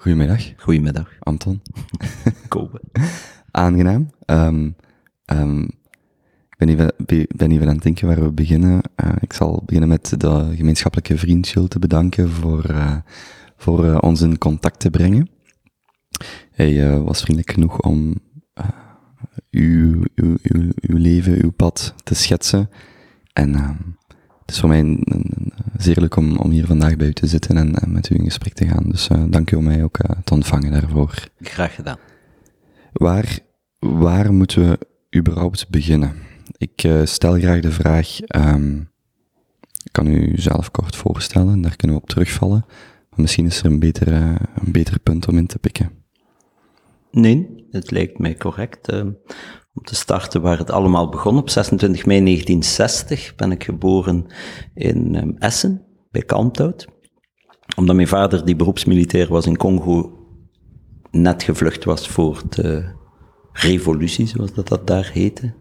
Goedemiddag, Goedemiddag. Anton. Kopen. Aangenaam. Ehm, ik ben even, be- ben even aan het denken waar we beginnen. Eh, ik zal beginnen met de gemeenschappelijke vriend te bedanken voor, eh, voor eh, ons in contact te brengen. Hij was vriendelijk genoeg om uw, uw, uw, uw leven, uw pad te schetsen. En ehm, het is voor mij een, zeer leuk om, om hier vandaag bij u te zitten en, en met u in gesprek te gaan. Dus eh, dank u om mij ook eh, te ontvangen daarvoor. Graag gedaan. Waar, waar moeten we überhaupt beginnen? Ik eh, stel graag de vraag, ehm, ik kan u zelf kort voorstellen, daar kunnen we op terugvallen. Maar misschien is er een beter, een beter punt om in te pikken. Nee, het lijkt mij correct. Eh, om te starten waar het allemaal begon. Op 26 mei 1960 ben ik geboren in ehm, Essen, bij Kalmthout. Omdat mijn vader, die beroepsmilitair was in Congo, net gevlucht was voor de revolutie, zoals dat, dat daar heette.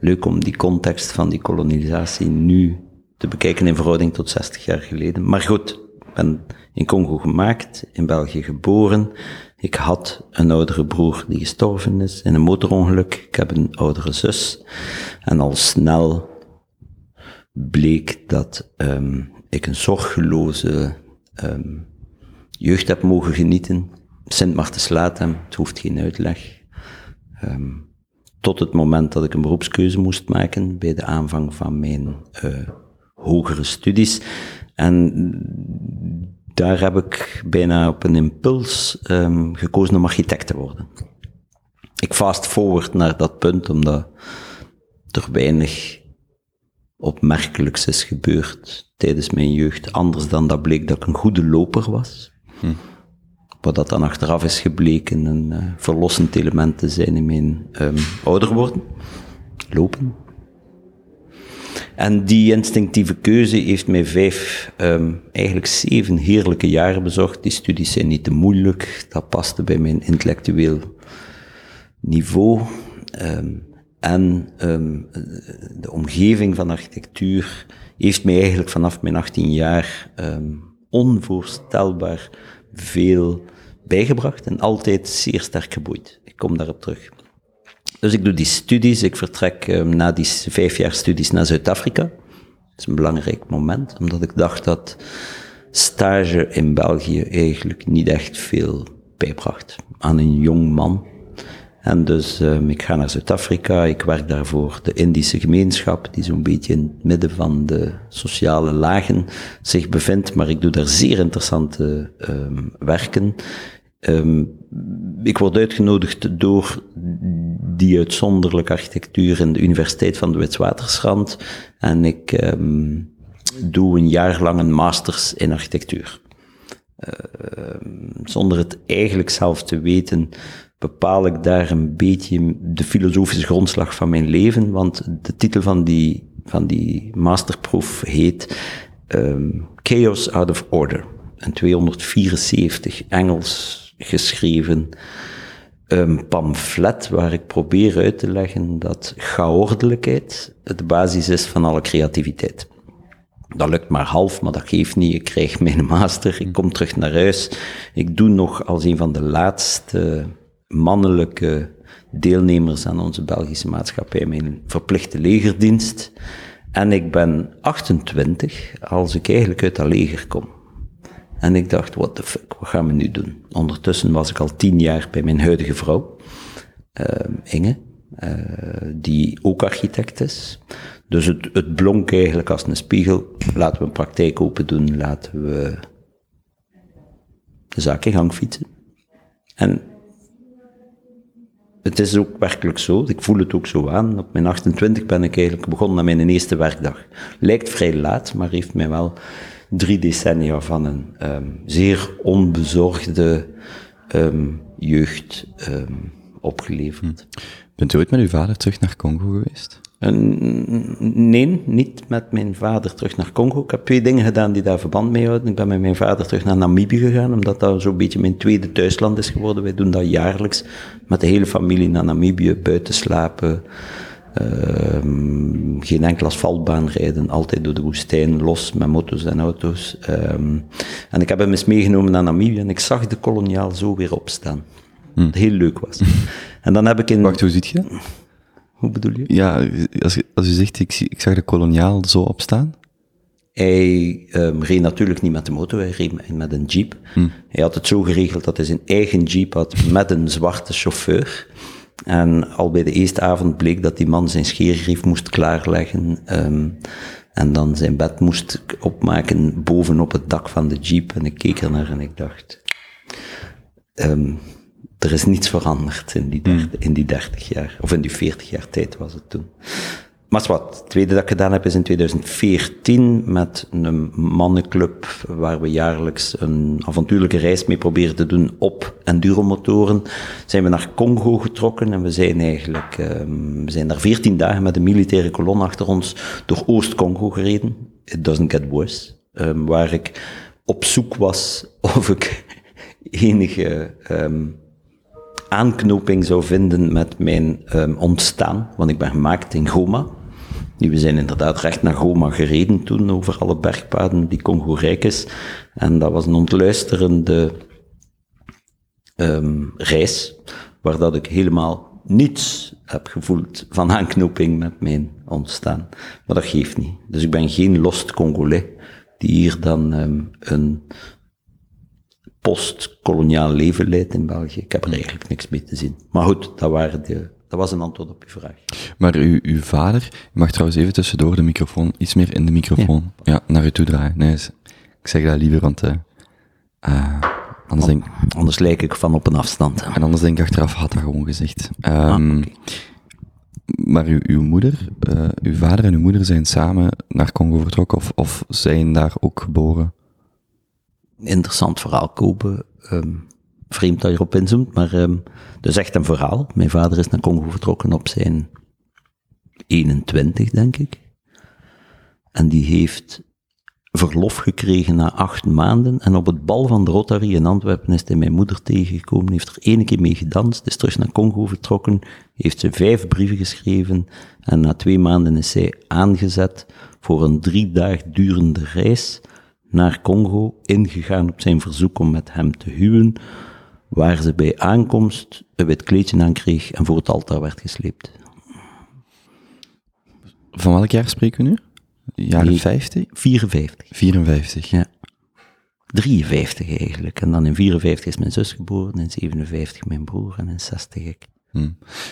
Leuk om die context van die kolonisatie nu te bekijken in verhouding tot 60 jaar geleden. Maar goed, ik ben in Congo gemaakt, in België geboren. Ik had een oudere broer die gestorven is in een motorongeluk. Ik heb een oudere zus. En al snel bleek dat ehm, ik een zorgeloze ehm, jeugd heb mogen genieten. Sint Martenslatem, het hoeft geen uitleg. Ehm, tot het moment dat ik een beroepskeuze moest maken bij de aanvang van mijn eh, hogere studies. En daar heb ik bijna op een impuls ehm, gekozen om architect te worden. Ik fast forward naar dat punt, omdat er weinig opmerkelijks is gebeurd tijdens mijn jeugd, anders dan dat bleek dat ik een goede loper was. Wat dat dan achteraf is gebleken een eh, verlossend element te zijn in mijn ehm, ouder worden. Lopen. En die instinctieve keuze heeft mij vijf, ehm, eigenlijk zeven heerlijke jaren bezorgd. Die studies zijn niet te moeilijk, dat paste bij mijn intellectueel niveau. Ehm, en ehm, de omgeving van architectuur heeft mij eigenlijk vanaf mijn 18 jaar onvoorstelbaar veel bijgebracht en altijd zeer sterk geboeid. Ik kom daarop terug. Dus ik doe die studies, ik vertrek ehm, na die vijf jaar studies naar Zuid-Afrika. Dat is een belangrijk moment, omdat ik dacht dat stage in België eigenlijk niet echt veel bijbracht aan een jong man. En dus ehm, ik ga naar Zuid-Afrika, ik werk daar voor de Indische gemeenschap, die zo'n beetje in het midden van de sociale lagen zich bevindt, maar ik doe daar zeer interessante ehm, werken. Ehm, ik word uitgenodigd door die uitzonderlijke architectuur in de Universiteit van de Witwatersrand en ik ehm, doe een jaar lang een masters in architectuur zonder het eigenlijk zelf te weten, bepaal ik daar een beetje de filosofische grondslag van mijn leven. Want de titel van die, van die masterproef heet ehm, Chaos Out of Order. Een 274 Engels geschreven een pamflet waar ik probeer uit te leggen dat chaordelijkheid de basis is van alle creativiteit. Dat lukt maar half, maar dat geeft niet. Ik krijg mijn master, ik kom terug naar huis. Ik doe nog als een van de laatste mannelijke deelnemers aan onze Belgische maatschappij mijn verplichte legerdienst. En ik ben 28 als ik eigenlijk uit dat leger kom. En ik dacht, what the fuck, wat gaan we nu doen? Ondertussen was ik al tien jaar bij mijn huidige vrouw, eh, Inge, eh, die ook architect is. Dus het, het blonk eigenlijk als een spiegel. Laten we een praktijk open doen, laten we de zaak in gang fietsen. En het is ook werkelijk zo, ik voel het ook zo aan. Op mijn 28 ben ik eigenlijk begonnen aan mijn eerste werkdag. Lijkt vrij laat, maar heeft mij wel drie decennia van een ehm, zeer onbezorgde ehm, jeugd ehm, opgeleverd. Bent u ooit met uw vader terug naar Congo geweest? Nee, niet met mijn vader terug naar Congo. Ik heb twee dingen gedaan die daar verband mee houden. Ik ben met mijn vader terug naar Namibië gegaan, omdat dat zo'n beetje mijn tweede thuisland is geworden. Wij doen dat jaarlijks met de hele familie naar Namibië, buiten slapen, Ehm, geen enkel asfaltbaan rijden, altijd door de woestijn, los met moto's en auto's. Ehm, en ik heb hem eens meegenomen naar Namibië en ik zag de koloniaal zo weer opstaan. Wat heel leuk was. En dan heb ik in... Wacht, hoe ziet je? Hoe bedoel je? Ja, als, je- als u zegt, ik, ik zag de koloniaal zo opstaan. Hij ehm, reed natuurlijk niet met de motor, hij reed met een jeep. Hij had het zo geregeld dat hij zijn eigen jeep had met een zwarte chauffeur. En al bij de eerste avond bleek dat die man zijn scheergrief moest klaarleggen. ehm, en dan zijn bed moest opmaken bovenop het dak van de jeep. En ik keek ernaar en ik dacht... ehm, er is niets veranderd in die, dert- in die 30 jaar. Of in die 40 jaar tijd was het toen. Wat, het tweede dat ik gedaan heb is in 2014 met een mannenclub waar we jaarlijks een avontuurlijke reis mee proberen te doen op enduromotoren. Zijn we naar Congo getrokken en we zijn eigenlijk, ehm, we zijn daar 14 dagen met een militaire kolon achter ons door Oost-Congo gereden. It doesn't get worse. Ehm, waar ik op zoek was of ik enige ehm, aanknoping zou vinden met mijn ontstaan. Want ik ben gemaakt in Goma. We zijn inderdaad recht naar Goma gereden toen, over alle bergpaden die Congo rijk is. En dat was een ontluisterende ehm, reis, waar dat ik helemaal niets heb gevoeld van aanknoping met mijn ontstaan. Maar dat geeft niet. Dus ik ben geen lost Congolais, die hier dan ehm, een postkoloniaal leven leidt in België. Ik heb er eigenlijk niks mee te zien. Maar goed, dat, waren de, dat was een antwoord op je vraag. Maar uw, uw vader, je mag trouwens even tussendoor de microfoon, iets meer in de microfoon, ja, naar u toe draaien. Nee, ik zeg dat liever, want eh, eh, anders, denk, Anders lijk ik van op een afstand. en anders denk ik achteraf, had dat gewoon gezegd. Ehm, Ah. Maar uw, uw moeder, eh, uw vader en uw moeder zijn samen naar Congo vertrokken, of, of zijn daar ook geboren? Interessant verhaal kopen. ehm, vreemd dat je erop inzoomt, maar ehm dus echt een verhaal. Mijn vader is naar Congo vertrokken op zijn 21, denk ik. En die heeft verlof gekregen na acht maanden. En op het bal van de Rotary in Antwerpen is hij mijn moeder tegengekomen, heeft er ene keer mee gedanst, is terug naar Congo vertrokken, heeft ze vijf brieven geschreven. En na twee maanden is zij aangezet voor een drie dagen durende reis naar Congo, ingegaan op zijn verzoek om met hem te huwen, waar ze bij aankomst een wit kleedje aan kreeg en voor het altaar werd gesleept. Van welk jaar spreken we nu? Jaren Nee. 50? 54. 54. Ja. 53 eigenlijk. En dan in 54 is mijn zus geboren, in 57 mijn broer en in 60 ik. Hm.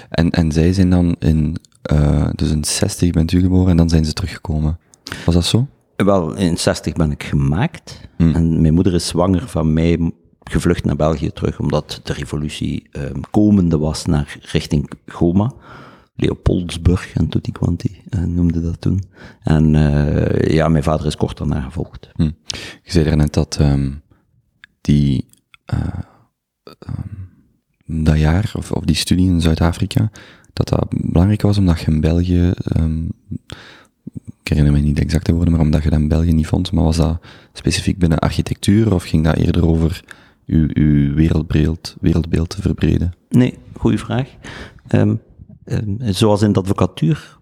En, en zij zijn dan in, eh, dus in 60 bent u geboren en dan zijn ze teruggekomen. Was dat zo? Wel, in 60 ben ik gemaakt. Hmm. En mijn moeder is zwanger van mij gevlucht naar België terug, omdat de revolutie ehm, komende was naar richting Goma. Leopoldsburg en tutti quanti eh, noemde dat toen. En eh, ja, mijn vader is kort daarna gevolgd. Hm. Je zei er net dat ehm, die, eh, ehm, dat jaar, of, of die studie in Zuid-Afrika, dat dat belangrijk was omdat je in België, ik herinner me niet de exacte woorden, maar omdat je dat in België niet vond, maar was dat specifiek binnen architectuur of ging dat eerder over uw, wereldbeeld, wereldbeeld te verbreden? Nee, goede vraag. Ehm, ehm, zoals in de advocatuur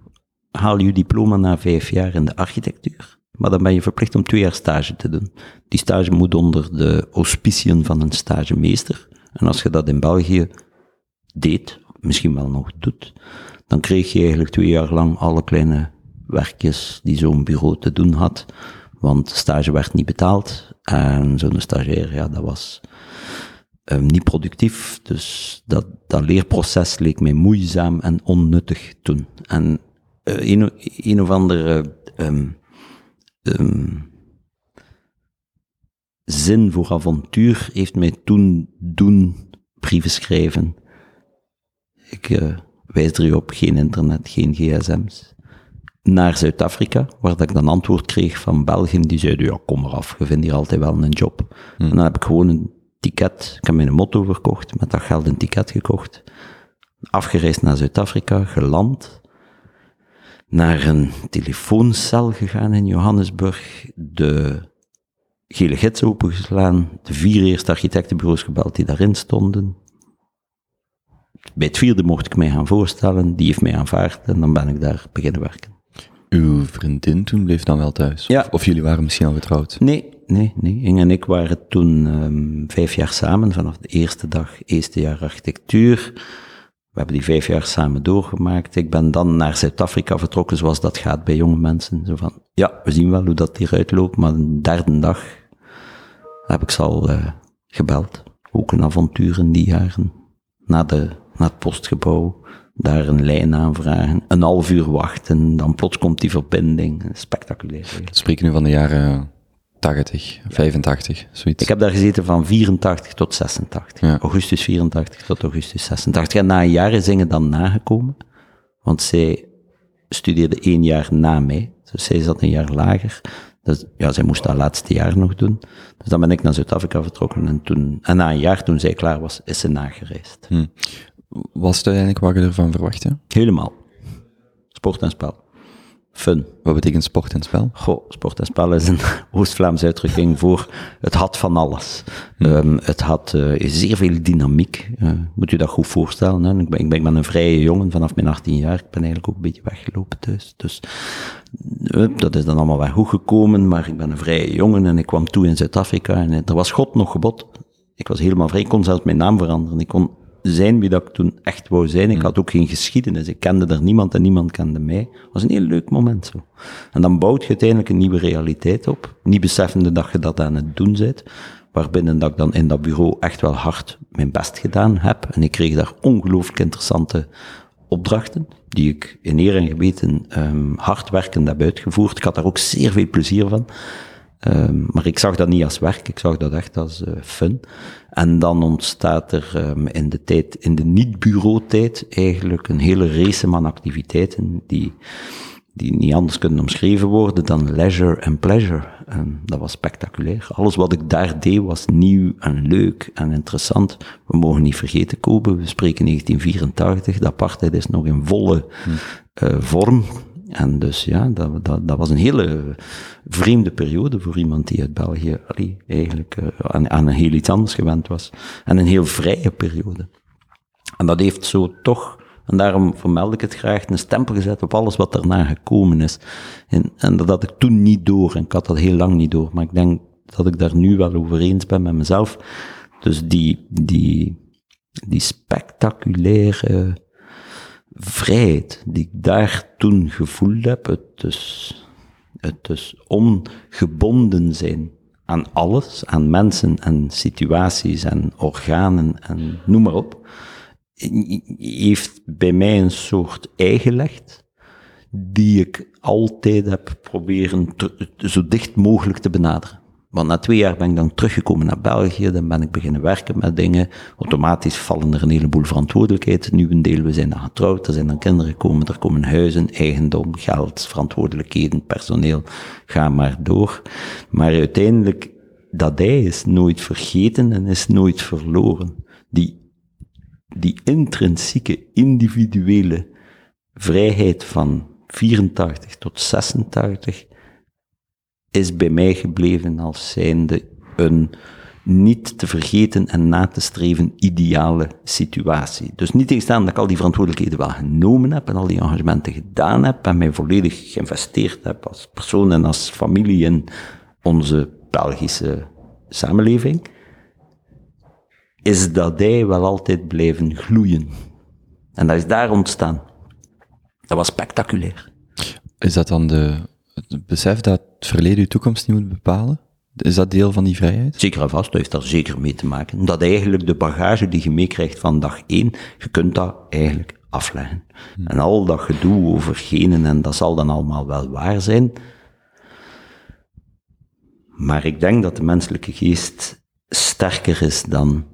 haal je je diploma na vijf jaar in de architectuur. Maar dan ben je verplicht om twee jaar stage te doen. Die stage moet onder de auspiciën van een stagemeester. En als je dat in België deed, misschien wel nog doet, dan kreeg je eigenlijk twee jaar lang alle kleine werkjes die zo'n bureau te doen had. Want stage werd niet betaald. En zo'n stagiair, ja, dat was ehm, niet productief. Dus dat, dat leerproces leek mij moeizaam en onnuttig toen. En eh, een, een of andere ehm, ehm, zin voor avontuur heeft mij toen doen brieven schrijven. Ik eh, wijs er u op, geen internet, geen gsm's. Naar Zuid-Afrika, waar dat ik dan antwoord kreeg van België, die zeiden, ja, kom eraf, je vindt hier altijd wel een job. En dan heb ik gewoon een ticket, ik heb mijn motto verkocht, met dat geld een ticket gekocht, afgereisd naar Zuid-Afrika, geland, naar een telefooncel gegaan in Johannesburg, de gele gids opengeslaan, de vier eerste architectenbureaus gebeld die daarin stonden, bij het vierde mocht ik mij gaan voorstellen, die heeft mij aanvaard en dan ben ik daar beginnen werken. Uw vriendin toen bleef dan wel thuis? Ja. Of, of jullie waren misschien al getrouwd? Nee, nee, nee. Inge en ik waren toen ehm, vijf jaar samen, vanaf de eerste dag, eerste jaar architectuur. We hebben die vijf jaar samen doorgemaakt. Ik ben dan naar Zuid-Afrika vertrokken, zoals dat gaat bij jonge mensen. Zo van, ja, we zien wel hoe dat hieruit loopt, maar de derde dag heb ik ze al eh, gebeld. Ook een avontuur in die jaren. Naar, de, naar het postgebouw, daar een lijn aanvragen, een half uur wachten, dan plots komt die verbinding. Spectaculair. spreken nu van de jaren 80, 85, zoiets. Ik heb daar gezeten van 84 tot 86. Ja. Augustus 84 tot augustus 86. En na een jaar is Inge dan nagekomen, want zij studeerde één jaar na mij. Dus zij zat een jaar lager. Dus ja, zij moest dat laatste jaar nog doen. Dus dan ben ik naar Zuid-Afrika vertrokken en toen, en na een jaar toen zij klaar was, is ze nagereisd. Was het uiteindelijk wat je ervan verwachtte? Helemaal. Sport en spel. Fun. Wat betekent sport en spel? Goh, sport en spel is een Oost-Vlaamse uitdrukking voor het had van alles. Ehm, het had eh, zeer veel dynamiek. Eh, moet u dat goed voorstellen. Hè? Ik, ben, ik, ben, ik ben een vrije jongen vanaf mijn 18 jaar. Ik ben eigenlijk ook een beetje weggelopen thuis. Dus eh, dat is dan allemaal wel goed gekomen. Maar ik ben een vrije jongen en ik kwam toe in Zuid-Afrika. En er was God nog gebod. Ik was helemaal vrij. Ik kon zelfs mijn naam veranderen. Ik kon zijn wie dat ik toen echt wou zijn. Ik had ook geen geschiedenis. Ik kende er niemand en niemand kende mij. Het was een heel leuk moment zo. En dan bouwt je uiteindelijk een nieuwe realiteit op. Niet beseffende dat je dat aan het doen bent. Waarbinnen dat ik dan in dat bureau echt wel hard mijn best gedaan heb. En ik kreeg daar ongelooflijk interessante opdrachten, die ik in eer en geweten um, hard werkend heb uitgevoerd. Ik had daar ook zeer veel plezier van. Um, maar ik zag dat niet als werk, ik zag dat echt als uh, fun. En dan ontstaat er um, in de tijd, in de niet-bureautijd, eigenlijk een hele race aan activiteiten die, die niet anders kunnen omschreven worden dan leisure en pleasure. Um, dat was spectaculair. Alles wat ik daar deed was nieuw en leuk en interessant. We mogen niet vergeten, Kobe, we spreken 1984, de apartheid is nog in volle uh, vorm. En dus ja, dat, dat, dat was een hele vreemde periode voor iemand die uit België eigenlijk uh, aan, aan een heel iets anders gewend was. En een heel vrije periode. En dat heeft zo toch, en daarom vermeld ik het graag, een stempel gezet op alles wat daarna gekomen is. En, en dat had ik toen niet door, en ik had dat heel lang niet door, maar ik denk dat ik daar nu wel over eens ben met mezelf. Dus die, die, die spectaculaire vrijheid die ik daar toen gevoeld heb, het dus, het dus ongebonden zijn aan alles, aan mensen en situaties en organen en noem maar op, heeft bij mij een soort eigenlecht die ik altijd heb proberen zo dicht mogelijk te benaderen. Want na twee jaar ben ik dan teruggekomen naar België, dan ben ik beginnen werken met dingen. Automatisch vallen er een heleboel verantwoordelijkheid. Nu een deel, we zijn dan getrouwd, er zijn dan kinderen gekomen, er komen huizen, eigendom, geld, verantwoordelijkheden, personeel, ga maar door. Maar uiteindelijk, dat hij is nooit vergeten en is nooit verloren. Die, die intrinsieke, individuele vrijheid van 84 tot 86 is bij mij gebleven als zijnde een niet te vergeten en na te streven ideale situatie. Dus niet tegenstaan dat ik al die verantwoordelijkheden wel genomen heb en al die engagementen gedaan heb en mij volledig geïnvesteerd heb als persoon en als familie in onze Belgische samenleving, is dat hij wel altijd blijven gloeien. En dat is daar ontstaan. Dat was spectaculair. Is dat dan de, het besef dat het verleden je toekomst niet moet bepalen? Is dat deel van die vrijheid? Zeker en vast, dat heeft daar zeker mee te maken. Dat eigenlijk de bagage die je meekrijgt van dag één, je kunt dat eigenlijk afleggen. Hmm. En al dat gedoe over genen, en dat zal dan allemaal wel waar zijn. Maar ik denk dat de menselijke geest sterker is dan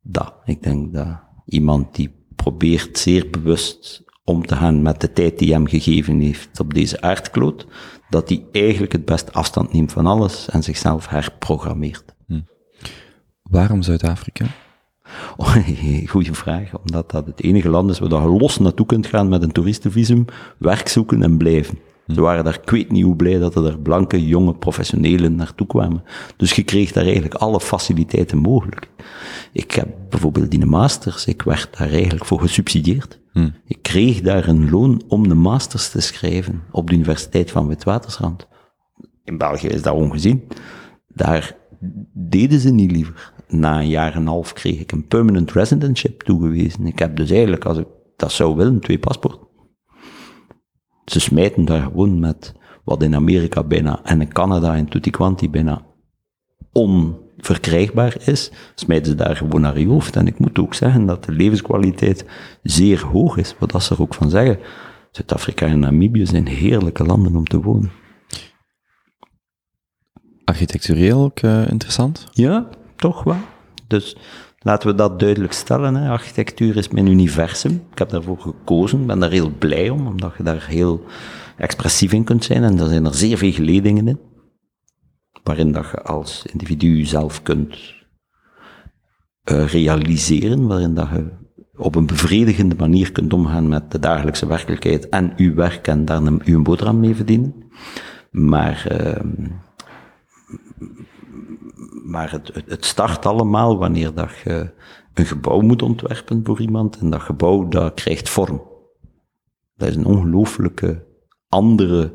dat. Ik denk dat iemand die probeert zeer bewust om te gaan met de tijd die hem gegeven heeft op deze aardkloot, dat hij eigenlijk het best afstand neemt van alles en zichzelf herprogrammeert. Hm. Waarom Zuid-Afrika? Oh, goeie vraag, omdat dat het enige land is waar je los naartoe kunt gaan met een toeristenvisum, werk zoeken en blijven. Ze waren daar, ik weet niet hoe blij dat er blanke, jonge professionelen naartoe kwamen. Dus je kreeg daar eigenlijk alle faciliteiten mogelijk. Ik heb bijvoorbeeld die masters, ik werd daar eigenlijk voor gesubsidieerd. Hm. Ik kreeg daar een loon om de masters te schrijven op de Universiteit van Witwatersrand. In België is dat ongezien. Daar deden ze niet liever. Na een jaar en een half kreeg ik een permanent residentship toegewezen. Ik heb dus eigenlijk, als ik dat zou willen, twee paspoorten. Ze smijten daar gewoon met wat in Amerika bijna, en in Canada en tutti quanti bijna onverkrijgbaar is, smijten ze daar gewoon naar je hoofd. En ik moet ook zeggen dat de levenskwaliteit zeer hoog is, wat dat ze er ook van zeggen. Zuid-Afrika en Namibië zijn heerlijke landen om te wonen. Architectureel ook eh, interessant? Ja, toch wel. Dus laten we dat duidelijk stellen. Hè. Architectuur is mijn universum. Ik heb daarvoor gekozen. Ben daar heel blij om, omdat je daar heel expressief in kunt zijn. En er zijn er zeer veel geledingen in. Waarin dat je als individu jezelf kunt eh, realiseren. Waarin dat je op een bevredigende manier kunt omgaan met de dagelijkse werkelijkheid en uw werk en daar een, uw boterham mee verdienen. Maar... ehm, maar het, het, start allemaal wanneer dat je een gebouw moet ontwerpen voor iemand en dat gebouw dat krijgt vorm. Dat is een ongelooflijke andere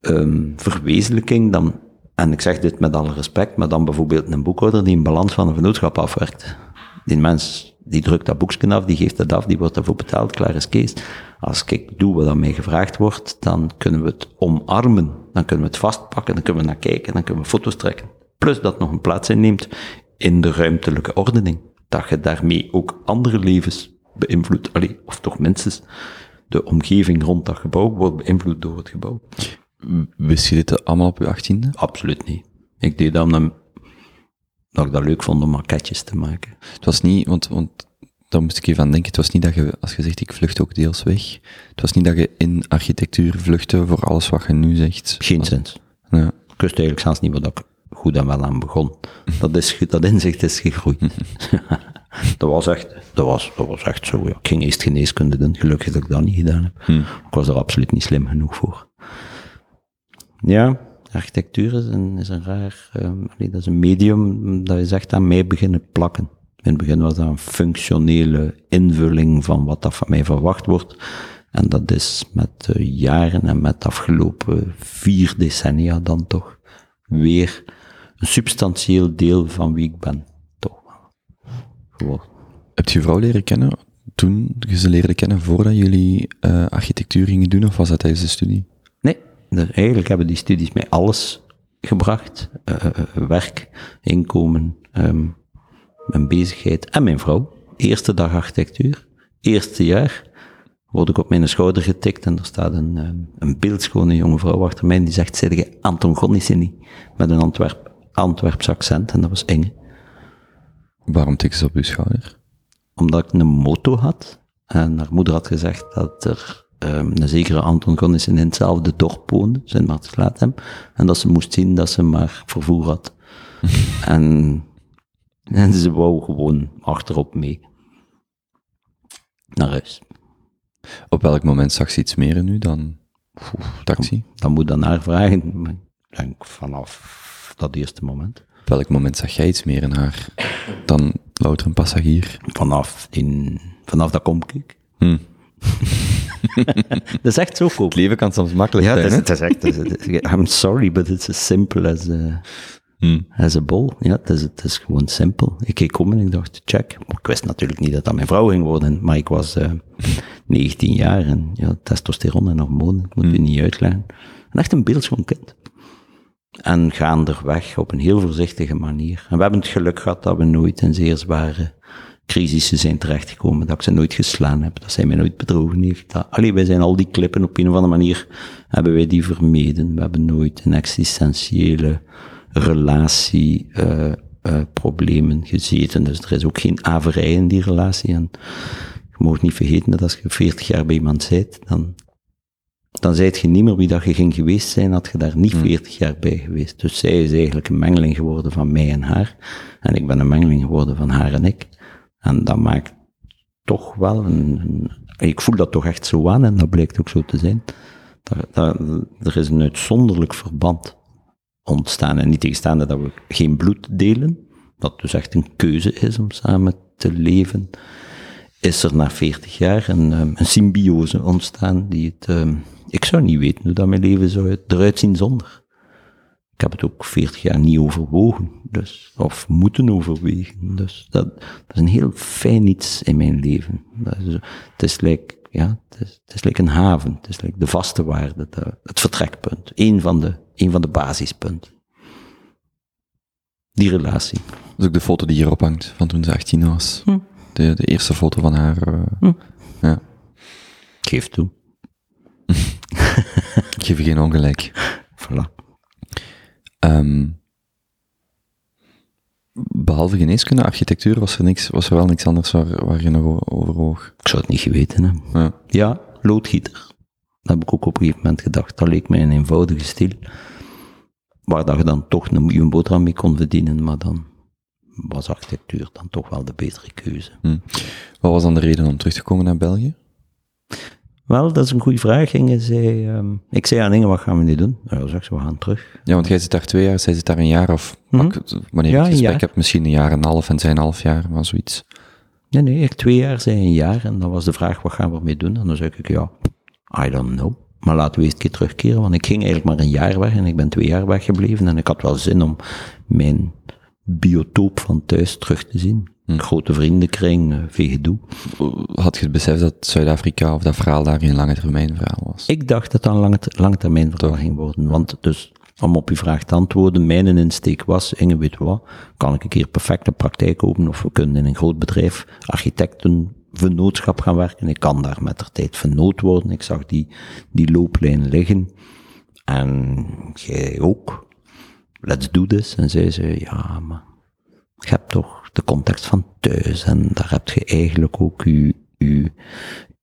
ehm, verwezenlijking dan, en ik zeg dit met alle respect, maar dan bijvoorbeeld een boekhouder die een balans van een vennootschap afwerkt. Die mens die drukt dat boekje af, die geeft het af, die wordt daarvoor betaald, klaar is Kees. Als ik doe wat aan mij gevraagd wordt, dan kunnen we het omarmen, dan kunnen we het vastpakken, dan kunnen we naar kijken, dan kunnen we foto's trekken. Plus dat nog een plaats inneemt in de ruimtelijke ordening. Dat je daarmee ook andere levens beïnvloedt, Allee, of toch minstens de omgeving rond dat gebouw wordt beïnvloed door het gebouw. Wist je dit allemaal op je achttiende? Absoluut niet. Ik deed dat omdat dat ik dat leuk vond om maquetjes te maken. Het was niet, want, want daar moest ik even aan denken, het was niet dat je, als je zegt ik vlucht ook deels weg, het was niet dat je in architectuur vluchtte voor alles wat je nu zegt. Geen zins. Ja. Ik wist eigenlijk zelfs niet wat ik goed en wel aan begon. Dat, is, dat inzicht is gegroeid. dat, was echt, dat, was, dat was echt zo. Ja. Ik ging eerst geneeskunde doen. Gelukkig dat ik dat niet gedaan heb. Ik was er absoluut niet slim genoeg voor. Ja, architectuur is een, is een raar... ehm, dat is een medium dat is echt aan mij beginnen plakken. In het begin was dat een functionele invulling van wat dat van mij verwacht wordt. En dat is met jaren en met de afgelopen vier decennia dan toch weer een substantieel deel van wie ik ben. Toch. Geworden. Heb je je vrouw leren kennen toen je ze leerde kennen voordat jullie eh, architectuur gingen doen, of was dat tijdens de studie? Eigenlijk hebben die studies mij alles gebracht. Eh, eh, werk, inkomen, ehm, mijn bezigheid en mijn vrouw. Eerste dag architectuur, eerste jaar, word ik op mijn schouder getikt en er staat een, ehm, een beeldschone jonge vrouw achter mij die zegt, zeg je Anton Gonnissen Met een Antwerp, Antwerps accent en dat was eng. Waarom tikte ze op je schouder? omdat ik een moto had. En haar moeder had gezegd dat er ehm, een zekere Anton Gonnissen in hetzelfde dorp woonde, zijn Martelatem, en dat ze moest zien dat ze maar vervoer had. en, en ze wou gewoon achterop mee. Naar huis. Op welk moment zag ze iets meer in u dan oeh, taxi? Dan moet dan haar vragen. Ik denk vanaf dat eerste moment. Op welk moment zag jij iets meer in haar dan louter een passagier? Vanaf, in, vanaf dat kom ik. Hm. Dat is echt zo koop. Het leven kan soms makkelijk Ja, zijn, hè? het is echt, is- I'm sorry, but it's as simple as a, Hm. as a ball. Ja, het is, het is gewoon simpel. Ik keek om en ik dacht, check. Ik wist natuurlijk niet dat dat mijn vrouw ging worden, maar ik was eh 19 jaar en ja, testosteron en hormonen, ik moet u niet uitleggen. En echt een beeldschoon kind. En gaanderweg op een heel voorzichtige manier. En we hebben het geluk gehad dat we nooit in zeer zware crisissen zijn terechtgekomen, dat ik ze nooit geslaan heb, dat zij mij nooit bedrogen heeft. Dat, allee, wij zijn al die klippen op een of andere manier, hebben wij die vermeden. We hebben nooit een existentiële relatie, eh, eh, problemen gezeten. Dus er is ook geen averij in die relatie. En je mag niet vergeten dat als je 40 jaar bij iemand bent, dan, dan zijt je niet meer wie dat je ging geweest zijn, had je daar niet 40 jaar bij geweest. Dus zij is eigenlijk een mengeling geworden van mij en haar. En ik ben een mengeling geworden van haar en ik. En dat maakt toch wel een, ik voel dat toch echt zo aan en dat blijkt ook zo te zijn. Er is een uitzonderlijk verband ontstaan. En niet tegenstaande dat we geen bloed delen, dat dus echt een keuze is om samen te leven, is er na 40 jaar een, um, een symbiose ontstaan die het... Um, ik zou niet weten hoe dat mijn leven zou eruit zien zonder. Ik heb het ook 40 jaar niet overwogen, dus, of moeten overwegen. Dus dat, dat is een heel fijn iets in mijn leven. Dat is, het is like, ja, het is, het is like een haven, het is like de vaste waarde, de, het vertrekpunt, een van de, een van de basispunten. Die relatie. Dat is ook de foto die hierop hangt, van toen ze 18 was. Hm. De, de eerste foto van haar. Uh, hm. Ja. Geef toe. ik geef je geen ongelijk. Voilà. Um, behalve geneeskunde, architectuur, was er, niks, was er wel niks anders waar, waar je nog over woog? Ik zou het niet geweten hebben. Ja. ja, loodgieter. Dat heb ik ook op een gegeven moment gedacht. Dat leek mij een eenvoudige stil. Waar dat je dan toch een miljoen boterham mee kon verdienen, maar dan was architectuur dan toch wel de betere keuze. Hm. Wat was dan de reden om terug te komen naar België? Wel, dat is een goede vraag. Gingen zij, um, ik zei aan Inge, wat gaan we nu doen? Ja, zeg ze, we gaan terug. Ja, want jij zit daar twee jaar, zij zit daar een jaar of, mm -hmm. wanneer ja, ik gesprek heb, misschien een jaar en een half en zij een half jaar, maar zoiets. Nee, nee, ik twee jaar, zij een jaar. En dan was de vraag, wat gaan we ermee doen? En dan zei ik, ja, I don't know. Maar laten we eens een keer terugkeren, want ik ging eigenlijk maar een jaar weg en ik ben twee jaar weggebleven. En ik had wel zin om mijn biotoop van thuis terug te zien. Hm. Grote vriendenkring, veel gedoe. Had je het besef dat Zuid-Afrika of dat verhaal daar een lange termijn verhaal was? Ik dacht dat dat een lange, lange termijn verhaal ging worden. Want dus, om op je vraag te antwoorden, mijn insteek was, Inge, weet wat, kan ik een keer perfecte praktijk openen of we kunnen in een groot bedrijf architecten vennootschap gaan werken. Ik kan daar met de tijd vernoot worden. Ik zag die, die looplijn liggen. En jij ook. Let's do this. En zij zei, ja, maar je hebt toch de context van thuis en daar heb je eigenlijk ook je, je,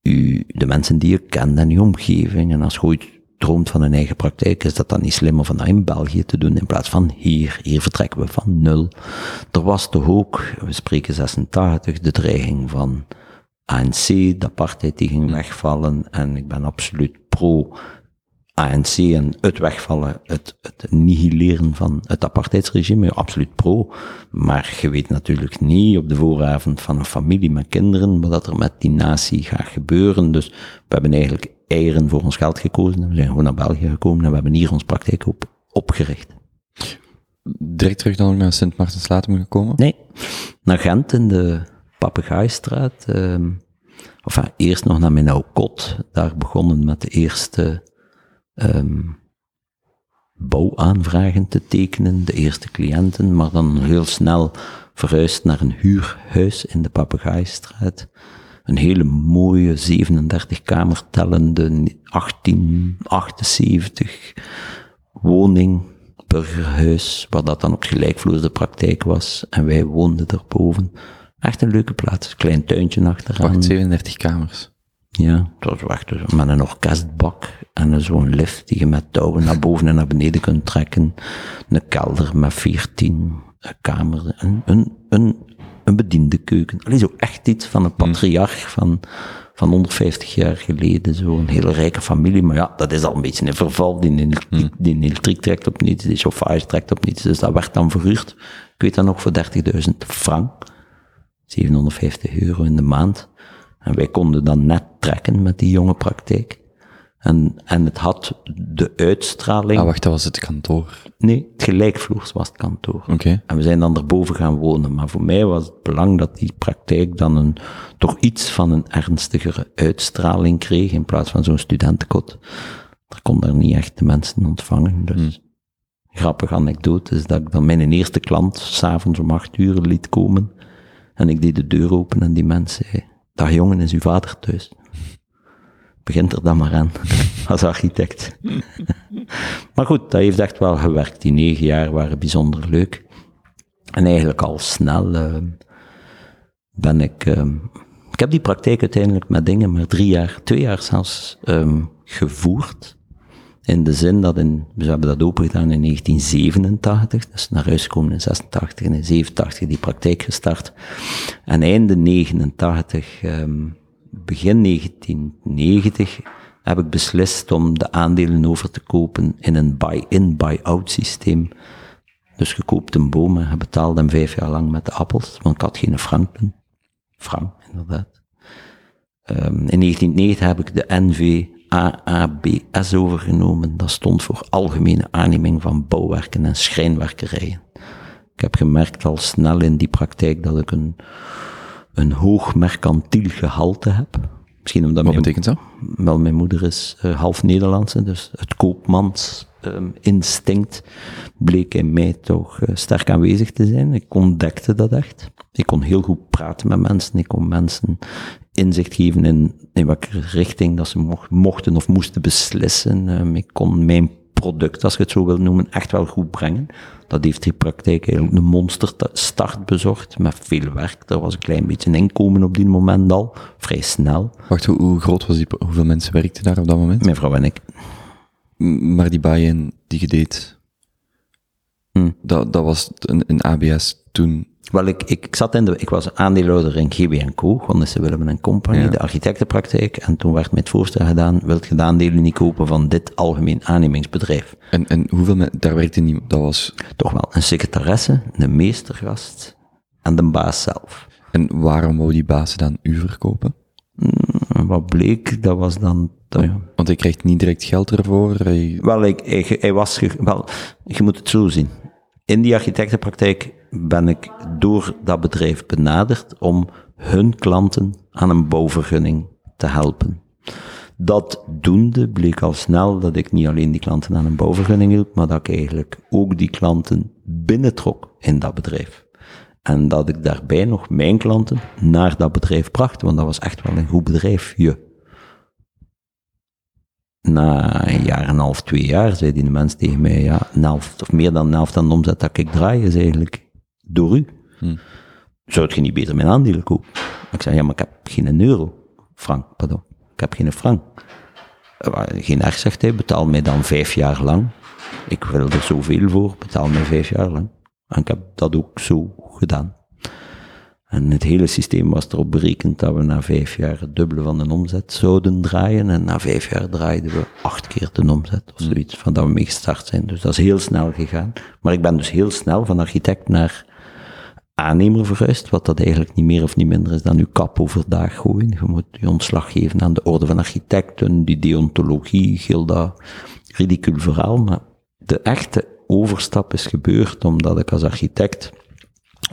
je, de mensen die je kent en je omgeving. En als je ooit droomt van een eigen praktijk, is dat dan niet slimmer van dat in België te doen in plaats van hier. Hier vertrekken we van nul. Er was toch ook, we spreken 86, de dreiging van ANC, de apartheid die ging wegvallen en ik ben absoluut pro ANC en het wegvallen, het, het nihileren van het apartheidsregime, absoluut pro. Maar je weet natuurlijk niet op de vooravond van een familie met kinderen wat er met die natie gaat gebeuren. Dus we hebben eigenlijk eieren voor ons geld gekozen en we zijn gewoon naar België gekomen en we hebben hier ons praktijk op opgericht. Direct terug dan naar Sint Maartenslaten gekomen? Nee, naar Gent in de Papegaaiststraat. Uh, enfin, eerst nog naar mijn oude kot. Daar begonnen met de eerste um, bouwaanvragen te tekenen, de eerste cliënten, maar dan heel snel verhuisd naar een huurhuis in de Papegaaiststraat. Een hele mooie 37 kamer tellende 1878 woning, burgerhuis, waar dat dan op gelijkvloers de praktijk was. En wij woonden erboven. Echt een leuke plaats. Klein tuintje achteraan. Wacht, 37 kamers. Ja, was wacht, dus met een orkestbak en zo'n lift die je met touwen naar boven en naar beneden kunt trekken. Een kelder met 14 kamers. Een, een, een, een bediende keuken. Allee, zo echt iets van een patriarch van, van 150 jaar geleden. Zo'n hele rijke familie. Maar ja, dat is al een beetje een verval. Die, die, die elektriek trekt op niets, die chauffage trekt op niets. Dus dat werd dan verhuurd. Ik weet dat nog voor 30.000 frank. 750 euro in de maand. En wij konden dan net trekken met die jonge praktijk. En, en het had de uitstraling. Ah, wacht, dat was het kantoor? Nee, het gelijkvloers was het kantoor. Oké. En we zijn dan erboven gaan wonen. Maar voor mij was het belang dat die praktijk dan een, toch iets van een ernstigere uitstraling kreeg in plaats van zo'n studentenkot. Er kon daar niet echt de mensen ontvangen. Dus hmm. grappige anekdote is dat ik dan mijn eerste klant s'avonds om acht uur liet komen. En ik deed de deur open en die mensen zei, dag jongen, is uw vader thuis? Begint er dan maar aan, als architect. maar goed, dat heeft echt wel gewerkt. Die negen jaar waren bijzonder leuk. En eigenlijk al snel uh, ben ik... Uh, ik heb die praktijk uiteindelijk met dingen maar drie jaar, twee jaar zelfs um, gevoerd. In de zin dat in, we hebben dat opengedaan in 1987, dus naar huis gekomen in 86 en in 87 die praktijk gestart. En einde 89, um, begin 1990 heb ik beslist om de aandelen over te kopen in een buy-in, buy-out systeem. Dus je koopt een boom en je betaalt hem vijf jaar lang met de appels, want ik had geen frank toen. Frank, inderdaad. Um, in 1990 heb ik de NV AABS overgenomen. Dat stond voor Algemene Aanneming van Bouwwerken en Schrijnwerkerijen. Ik heb gemerkt al snel in die praktijk dat ik een, een hoog mercantiel gehalte heb. Misschien omdat Wat betekent dat? Wel, mijn moeder is uh, half Nederlandse, dus het koopmans um, instinct bleek in mij toch uh, sterk aanwezig te zijn. Ik ontdekte dat echt. Ik kon heel goed praten met mensen. Ik kon mensen inzicht geven in, in welke richting dat ze mochten of moesten beslissen. Um, ik kon mijn product, als je het zo wil noemen, echt wel goed brengen. Dat heeft die praktijk eigenlijk een monsterstart bezorgd, met veel werk. Er was een klein beetje een inkomen op die moment al, vrij snel. Wacht, hoe, hoe groot was die, hoeveel mensen werkten daar op dat moment? Mijn vrouw en ik. Maar die buy-in die je deed, hm. dat, dat was een, een ABS toen wel, ik, ik, zat in de, ik was aandeelhouder in GB Co, Gondisse Willem Company, de architectenpraktijk, en toen werd mij het voorstel gedaan, wilt je de aandelen niet kopen van dit algemeen aannemingsbedrijf? En, en hoeveel, men, daar werkte niet, dat was? Toch wel, een secretaresse, een meestergast en de baas zelf. En waarom wou die baas dan u verkopen? Mm, wat bleek, dat was dan... ja. Want hij krijgt niet direct geld ervoor? Wel, ik, hij, hij was... Wel, je moet het zo zien. In die architectenpraktijk ben ik door dat bedrijf benaderd om hun klanten aan een bouwvergunning te helpen. Dat doende bleek al snel dat ik niet alleen die klanten aan een bouwvergunning hielp, maar dat ik eigenlijk ook die klanten binnentrok in dat bedrijf. En dat ik daarbij nog mijn klanten naar dat bedrijf bracht, want dat was echt wel een goed bedrijfje na een jaar en een half, twee jaar, zei die mens tegen mij, ja, een helft, of meer dan een helft aan de omzet dat ik draai, is eigenlijk door u. Hm. Zou je niet beter mijn aandelen kopen? Ik zei, ja, maar ik heb geen euro. Frank, pardon. Ik heb geen frank. Eh, geen erg, zegt hij, betaal mij dan vijf jaar lang. Ik wil er zoveel voor, betaal mij vijf jaar lang. En ik heb dat ook zo gedaan. En het hele systeem was erop berekend dat we na vijf jaar het dubbele van de omzet zouden draaien. En na vijf jaar draaiden we acht keer de omzet of hmm. zoiets, van dat we mee gestart zijn. Dus dat is heel snel gegaan. Maar ik ben dus heel snel van architect naar aannemer verhuisd, wat dat eigenlijk niet meer of niet minder is dan uw kap overdag gooien. Je moet je ontslag geven aan de orde van architecten, die deontologie, heel dat ridicul verhaal. Maar de echte overstap is gebeurd omdat ik als architect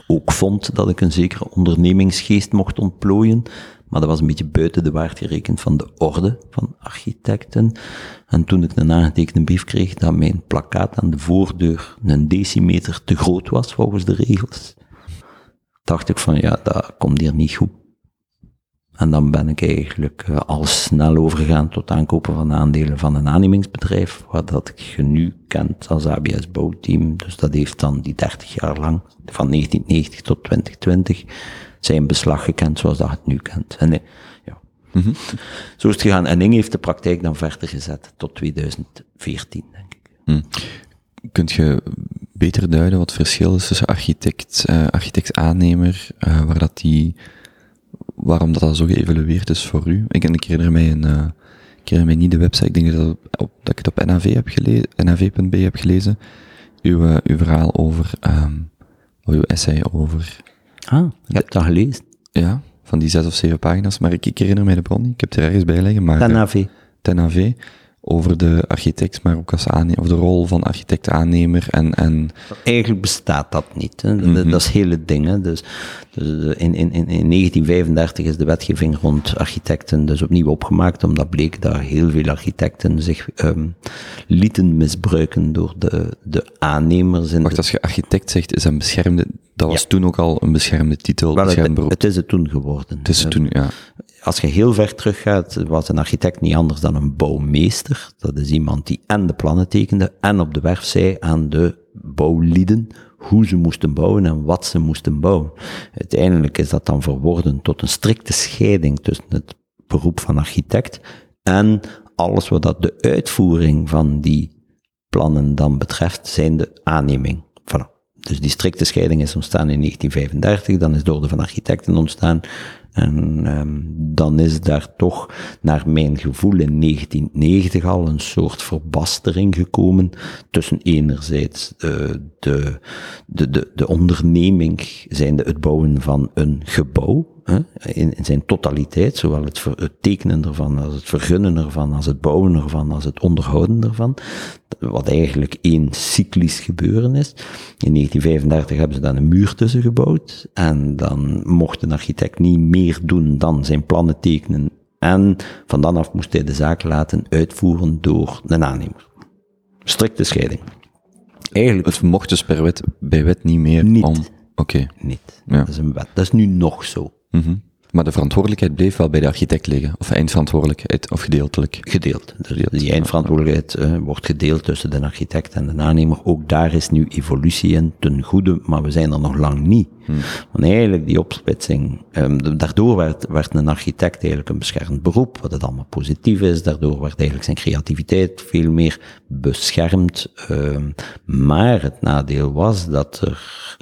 ook vond dat ik een zekere ondernemingsgeest mocht ontplooien, maar dat was een beetje buiten de waard gerekend van de orde van architecten. En toen ik een aangetekende brief kreeg dat mijn plakkaat aan de voordeur een decimeter te groot was volgens de regels, dacht ik van ja, dat komt hier niet goed. En dan ben ik eigenlijk uh, al snel overgegaan tot aankopen van aandelen van een aannemingsbedrijf, wat dat je nu kent als ABS bouwteam. Dus dat heeft dan die 30 jaar lang, van 1990 tot 2020, zijn beslag gekend zoals dat het nu kent. En nee, ja. Mm Zo is het gegaan. En Inge heeft de praktijk dan verder gezet tot 2014, denk ik. Mm. Kunt je beter duiden wat het verschil is tussen architect, uh, architect-aannemer, uh, waar dat die waarom dat, dat zo geëvalueerd is voor u. Ik, ik herinner mij een, uh, ik herinner mij niet de website, ik denk dat, op, dat ik het op NAV heb gelezen, NAV.be heb gelezen, uw, uh, uw verhaal over, um, uw essay over... Ah, je hebt dat gelezen? Ja, van die zes of zeven pagina's, maar ik, ik herinner mij de bron niet, ik heb het er ergens bij liggen, maar... NAV. NAV over de architect, maar ook als aannemer, of de rol van architect-aannemer en, en... Eigenlijk bestaat dat niet. Hè. Mhm. Dat is hele dingen. Dus, dus in, in, in 1935 is de wetgeving rond architecten dus opnieuw opgemaakt, omdat bleek dat heel veel architecten zich um, lieten misbruiken door de, de aannemers. In Wacht, als je architect zegt, is een beschermde... Dat was toen ook al een beschermde titel, Wel, het, het, is het toen geworden. Het is het toen, ja als je heel ver teruggaat, was een architect niet anders dan een bouwmeester. Dat is iemand die en de plannen tekende en op de werf zei aan de bouwlieden hoe ze moesten bouwen en wat ze moesten bouwen. Uiteindelijk is dat dan verworden tot een strikte scheiding tussen het beroep van architect en alles wat dat de uitvoering van die plannen dan betreft, zijn de aanneming. Dus die strikte scheiding is ontstaan in 1935, dan is de orde van architecten ontstaan. En um, dan is daar toch, naar mijn gevoel, in 1990 al een soort verbastering gekomen tussen enerzijds uh, de, de, de, de onderneming, zijnde het bouwen van een gebouw, in, in, zijn totaliteit, zowel het, het, tekenen ervan, als het vergunnen ervan, als het bouwen ervan, als het onderhouden ervan, wat eigenlijk één cyclisch gebeuren is. In 1935 hebben ze dan een muur tussen gebouwd, en dan mocht een architect niet meer doen dan zijn plannen tekenen, en van dan af moest hij de zaak laten uitvoeren door een aannemer. Strikte scheiding. Eigenlijk. Het mocht dus per wet, bij wet niet meer niet. om... Oké. Niet. Ja. Dat is een wet. Dat is nu nog zo. Mm Maar de verantwoordelijkheid bleef wel bij de architect liggen, of eindverantwoordelijkheid, of gedeeltelijk? Gedeeld. Dus die eindverantwoordelijkheid uh, wordt gedeeld tussen de architect en de aannemer. Ook daar is nu evolutie in, ten goede, maar we zijn er nog lang niet. Hmm. Want eigenlijk die opsplitsing, um, daardoor werd, werd een architect eigenlijk een beschermd beroep, wat het allemaal positief is. Daardoor werd eigenlijk zijn creativiteit veel meer beschermd. Um, maar het nadeel was dat er,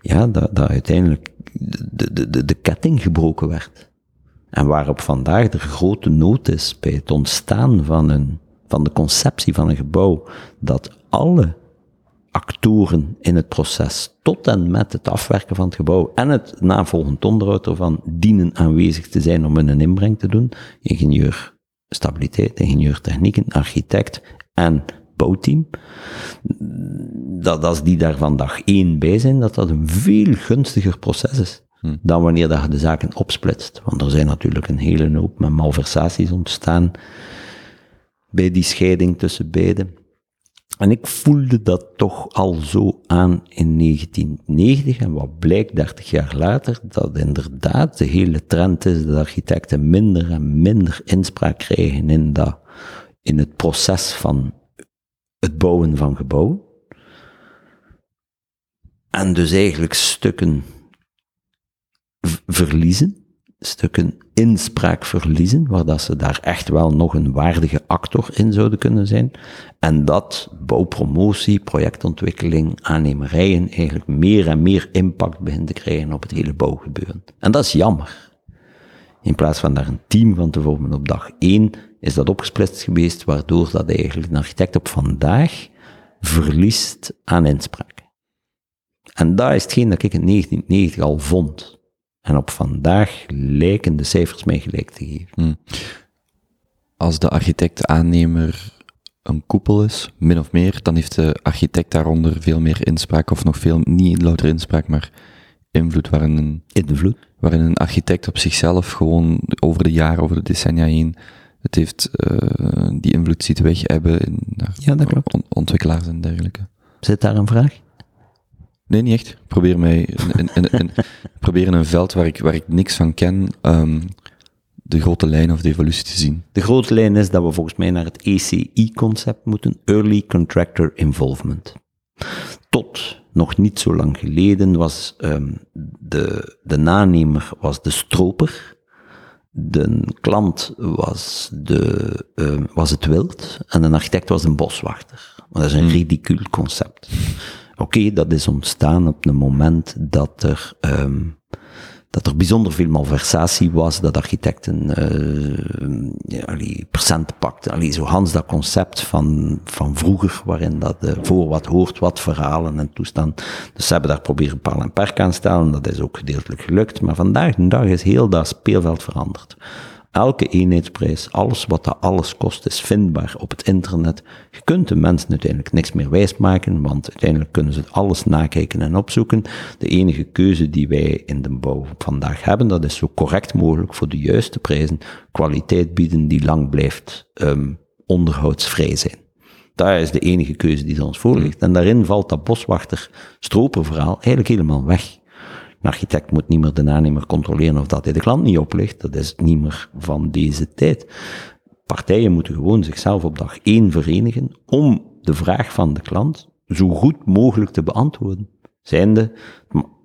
ja, dat, dat uiteindelijk de, de, de, de ketting gebroken werd. En waarop vandaag de grote nood is bij het ontstaan van, een, van de conceptie van een gebouw, dat alle actoren in het proces, tot en met het afwerken van het gebouw en het navolgend onderhoud ervan, dienen aanwezig te zijn om hun inbreng te doen. Ingenieur stabiliteit, ingenieur technieken, architect en bouwteam. Dat als die daar van dag één bij zijn, dat dat een veel gunstiger proces is. Hmm. Dan wanneer dat je de zaken opsplitst. Want er zijn natuurlijk een hele hoop met malversaties ontstaan bij die scheiding tussen beiden. En ik voelde dat toch al zo aan in 1990. En wat blijkt 30 jaar later, dat inderdaad de hele trend is dat architecten minder en minder inspraak krijgen in, dat, in het proces van het bouwen van gebouwen. En dus eigenlijk stukken verliezen, stukken inspraak verliezen, waar dat ze daar echt wel nog een waardige actor in zouden kunnen zijn. En dat bouwpromotie, projectontwikkeling, aannemerijen eigenlijk meer en meer impact begint te krijgen op het hele bouwgebeuren. En dat is jammer. In plaats van daar een team van te vormen op dag één, is dat opgesplitst geweest, waardoor dat eigenlijk een architect op vandaag verliest aan inspraak. En dat is hetgeen dat ik in 1990 al vond. En op vandaag lijken de cijfers mij gelijk te geven. Hmm. Als de architect-aannemer een koepel is, min of meer, dan heeft de architect daaronder veel meer inspraak, of nog veel, niet louter inspraak, maar invloed waarin een, invloed. waarin een architect op zichzelf gewoon over de jaren, over de decennia heen, het heeft, uh, die invloed ziet weg hebben in ja, dat klopt. ontwikkelaars en dergelijke. Zit daar een vraag? Nee, niet echt. Probeer mij, in, in, in, probeer in een veld waar ik, waar ik niks van ken, um, de grote lijn of de evolutie te zien. De grote lijn is dat we volgens mij naar het ECI-concept moeten, Early Contractor Involvement. Tot nog niet zo lang geleden was um, de, de nanemer was de stroper, de klant was, de, uh, was het wild en de architect was een boswachter. Dat is een hmm. ridicuul concept. Oké, dat is ontstaan op het moment dat er um, dat er bijzonder veel malversatie was, dat architecten uh, allee, procenten pakten. Allee, zo Hans dat concept van, van vroeger, waarin dat uh, voor wat hoort wat verhalen en toestand. Dus ze hebben daar proberen paal en perk aan te stellen, dat is ook gedeeltelijk gelukt. Maar vandaag de dag is heel dat speelveld veranderd. Elke eenheidsprijs, alles wat dat alles kost, is vindbaar op het internet. Je kunt de mensen uiteindelijk niks meer wijsmaken, want uiteindelijk kunnen ze alles nakijken en opzoeken. De enige keuze die wij in de bouw vandaag hebben, dat is zo correct mogelijk voor de juiste prijzen kwaliteit bieden die lang blijft um, onderhoudsvrij zijn. Dat is de enige keuze die ons voor ligt. En daarin valt dat boswachter-stroperverhaal eigenlijk helemaal weg. Een architect moet niet meer de aannemer controleren of dat hij de klant niet oplicht. Dat is niet meer van deze tijd. Partijen moeten gewoon zichzelf op dag één verenigen om de vraag van de klant zo goed mogelijk te beantwoorden. Zijnde,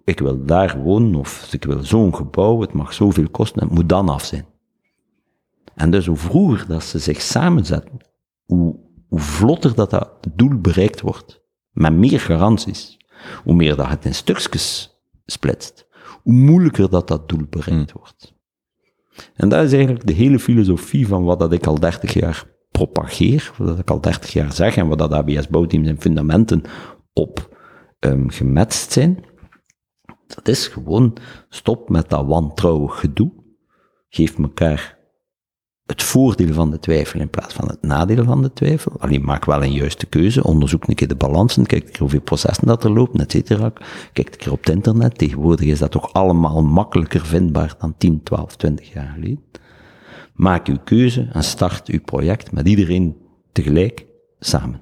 ik wil daar wonen of ik wil zo'n gebouw, het mag zoveel kosten, het moet dan af zijn. En dus hoe vroeger dat ze zich samenzetten, hoe, hoe vlotter dat, dat doel bereikt wordt, met meer garanties, hoe meer dat het in stukjes splitst, hoe moeilijker dat dat doel bereikt hmm. wordt. En dat is eigenlijk de hele filosofie van wat dat ik al 30 jaar propageer, wat ik al 30 jaar zeg en wat dat ABS-bouwteams en fundamenten op um, gematst zijn. Dat is gewoon stop met dat wantrouwig gedoe. Geef elkaar het voordeel van de twijfel in plaats van het nadeel van de twijfel. Alleen maak wel een juiste keuze, onderzoek een keer de balansen, kijk keer hoeveel processen dat er lopen, et cetera. Kijk een keer op het internet. Tegenwoordig is dat toch allemaal makkelijker vindbaar dan 10, 12, 20 jaar geleden. Maak uw keuze en start uw project met iedereen tegelijk samen.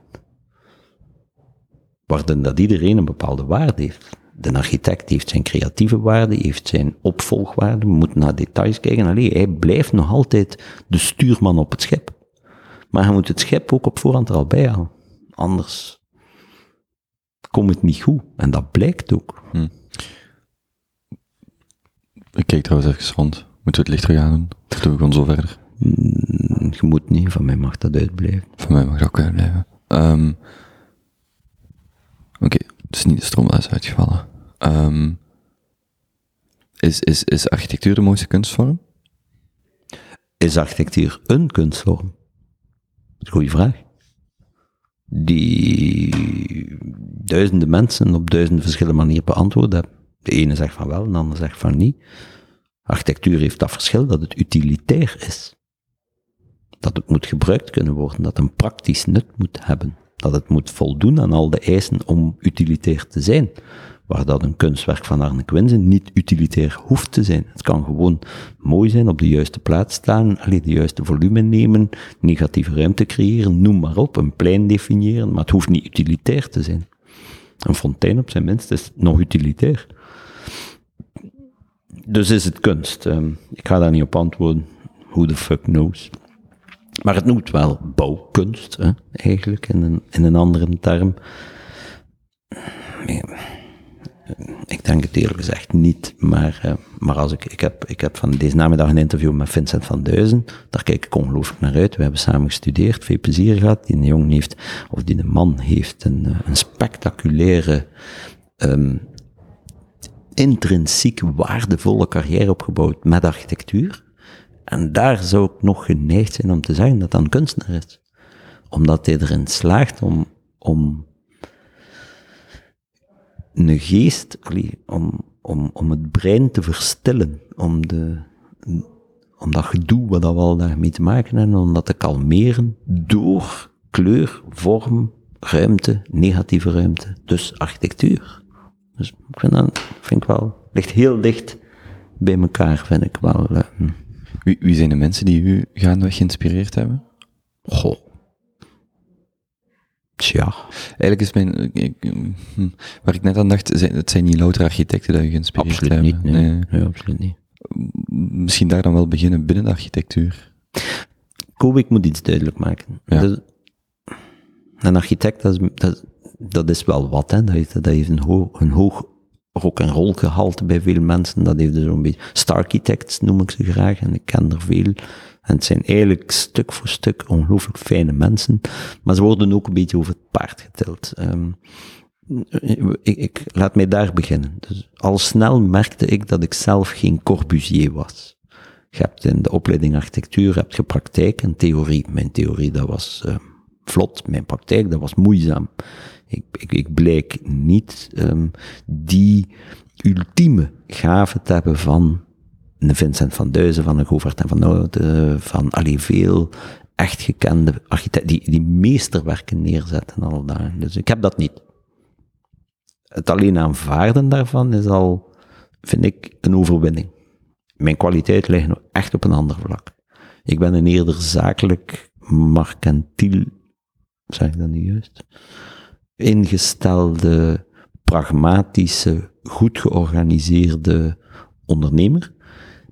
Waarin dat iedereen een bepaalde waarde heeft de architect heeft zijn creatieve waarde, heeft zijn opvolgwaarde, we moeten naar details kijken. Allee, hij blijft nog altijd de stuurman op het schip. Maar hij moet het schip ook op voorhand er al bij halen. Anders komt het niet goed. En dat blijkt ook. Hm. Ik kijk trouwens even rond. Moeten we het licht terug aan doen? Of doen we gewoon zo verder? Hm, je moet niet, van mij mag dat uitblijven. Van mij mag dat ook uitblijven. Um, Is niet de stroomles uitgevallen. Um, is, is, is architectuur de mooiste kunstvorm? Is architectuur een kunstvorm? Goeie vraag. Die duizenden mensen op duizenden verschillende manieren beantwoord hebben. De ene zegt van wel, de andere zegt van niet. Architectuur heeft dat verschil dat het utilitair is. Dat het moet gebruikt kunnen worden, dat een praktisch nut moet hebben dat het moet voldoen aan al de eisen om utilitair te zijn. Waar dat een kunstwerk van Arne Quinzen niet utilitair hoeft te zijn. Het kan gewoon mooi zijn, op de juiste plaats staan, alleen de juiste volume nemen, negatieve ruimte creëren, noem maar op, een plein definiëren, maar het hoeft niet utilitair te zijn. Een fontein op zijn minst is nog utilitair. Dus is het kunst. Ehm, ik ga daar niet op antwoorden. Who the fuck knows? Maar het noemt wel bouwkunst, hè, eigenlijk, in een, in een andere term. Ik denk het eerlijk gezegd niet, maar, uh, maar als ik, ik, heb, ik heb van deze namiddag een interview met Vincent van Duizen, daar kijk ik ongelooflijk naar uit. We hebben samen gestudeerd, veel plezier gehad. Die jongen heeft, of die man heeft een, eh, een spectaculaire, um, intrinsiek waardevolle carrière opgebouwd met architectuur. En daar zou ik nog geneigd zijn om te zeggen dat dat een kunstenaar is. Omdat hij erin slaagt om, om een geest, om, om, om het brein te verstillen, om, de, om dat gedoe wat we al daarmee te maken hebben, om dat te kalmeren door kleur, vorm, ruimte, negatieve ruimte, dus architectuur. Dus ik vind dat, vind ik wel, ligt heel dicht bij elkaar, vind ik wel. Uh, wie, wie zijn de mensen die u gaandeweg geïnspireerd hebben? Goh. Tja. Eigenlijk is mijn, ik, hm, waar ik net aan dacht, het zijn niet louter architecten die u geïnspireerd absoluut hebben. Niet, nee. nee. absoluut niet. Misschien daar dan wel beginnen binnen de architectuur. Kobe, moet iets duidelijk maken. Ja. Dus, een architect, dat is, dat, dat is wel wat, hè. Dat, heeft, dat heeft een, hoog, een hoog rock en roll gehalte bij veel mensen. Dat heeft dus zo'n beetje star architects noem ik ze graag en ik ken er veel. En het zijn eigenlijk stuk voor stuk ongelooflijk fijne mensen, maar ze worden ook een beetje over het paard getild. Um, ik, ik, laat mij daar beginnen. Dus al snel merkte ik dat ik zelf geen Corbusier was. Je hebt in de opleiding architectuur heb je praktijk en theorie. Mijn theorie dat was uh, vlot, mijn praktijk dat was moeizaam. Ik, ik, ik niet um, die ultieme gave te hebben van een Vincent van Duizen, van een Govert en van Oude, van allee, veel echt gekende architecten, die, die meesterwerken neerzetten en al daar. Dus ik heb dat niet. Het alleen aanvaarden daarvan is al, vind ik, een overwinning. Mijn kwaliteit ligt nog echt op een ander vlak. Ik ben een eerder zakelijk, mercantiel, zeg ik dat niet juist? Ingestelde, pragmatische, goed georganiseerde ondernemer.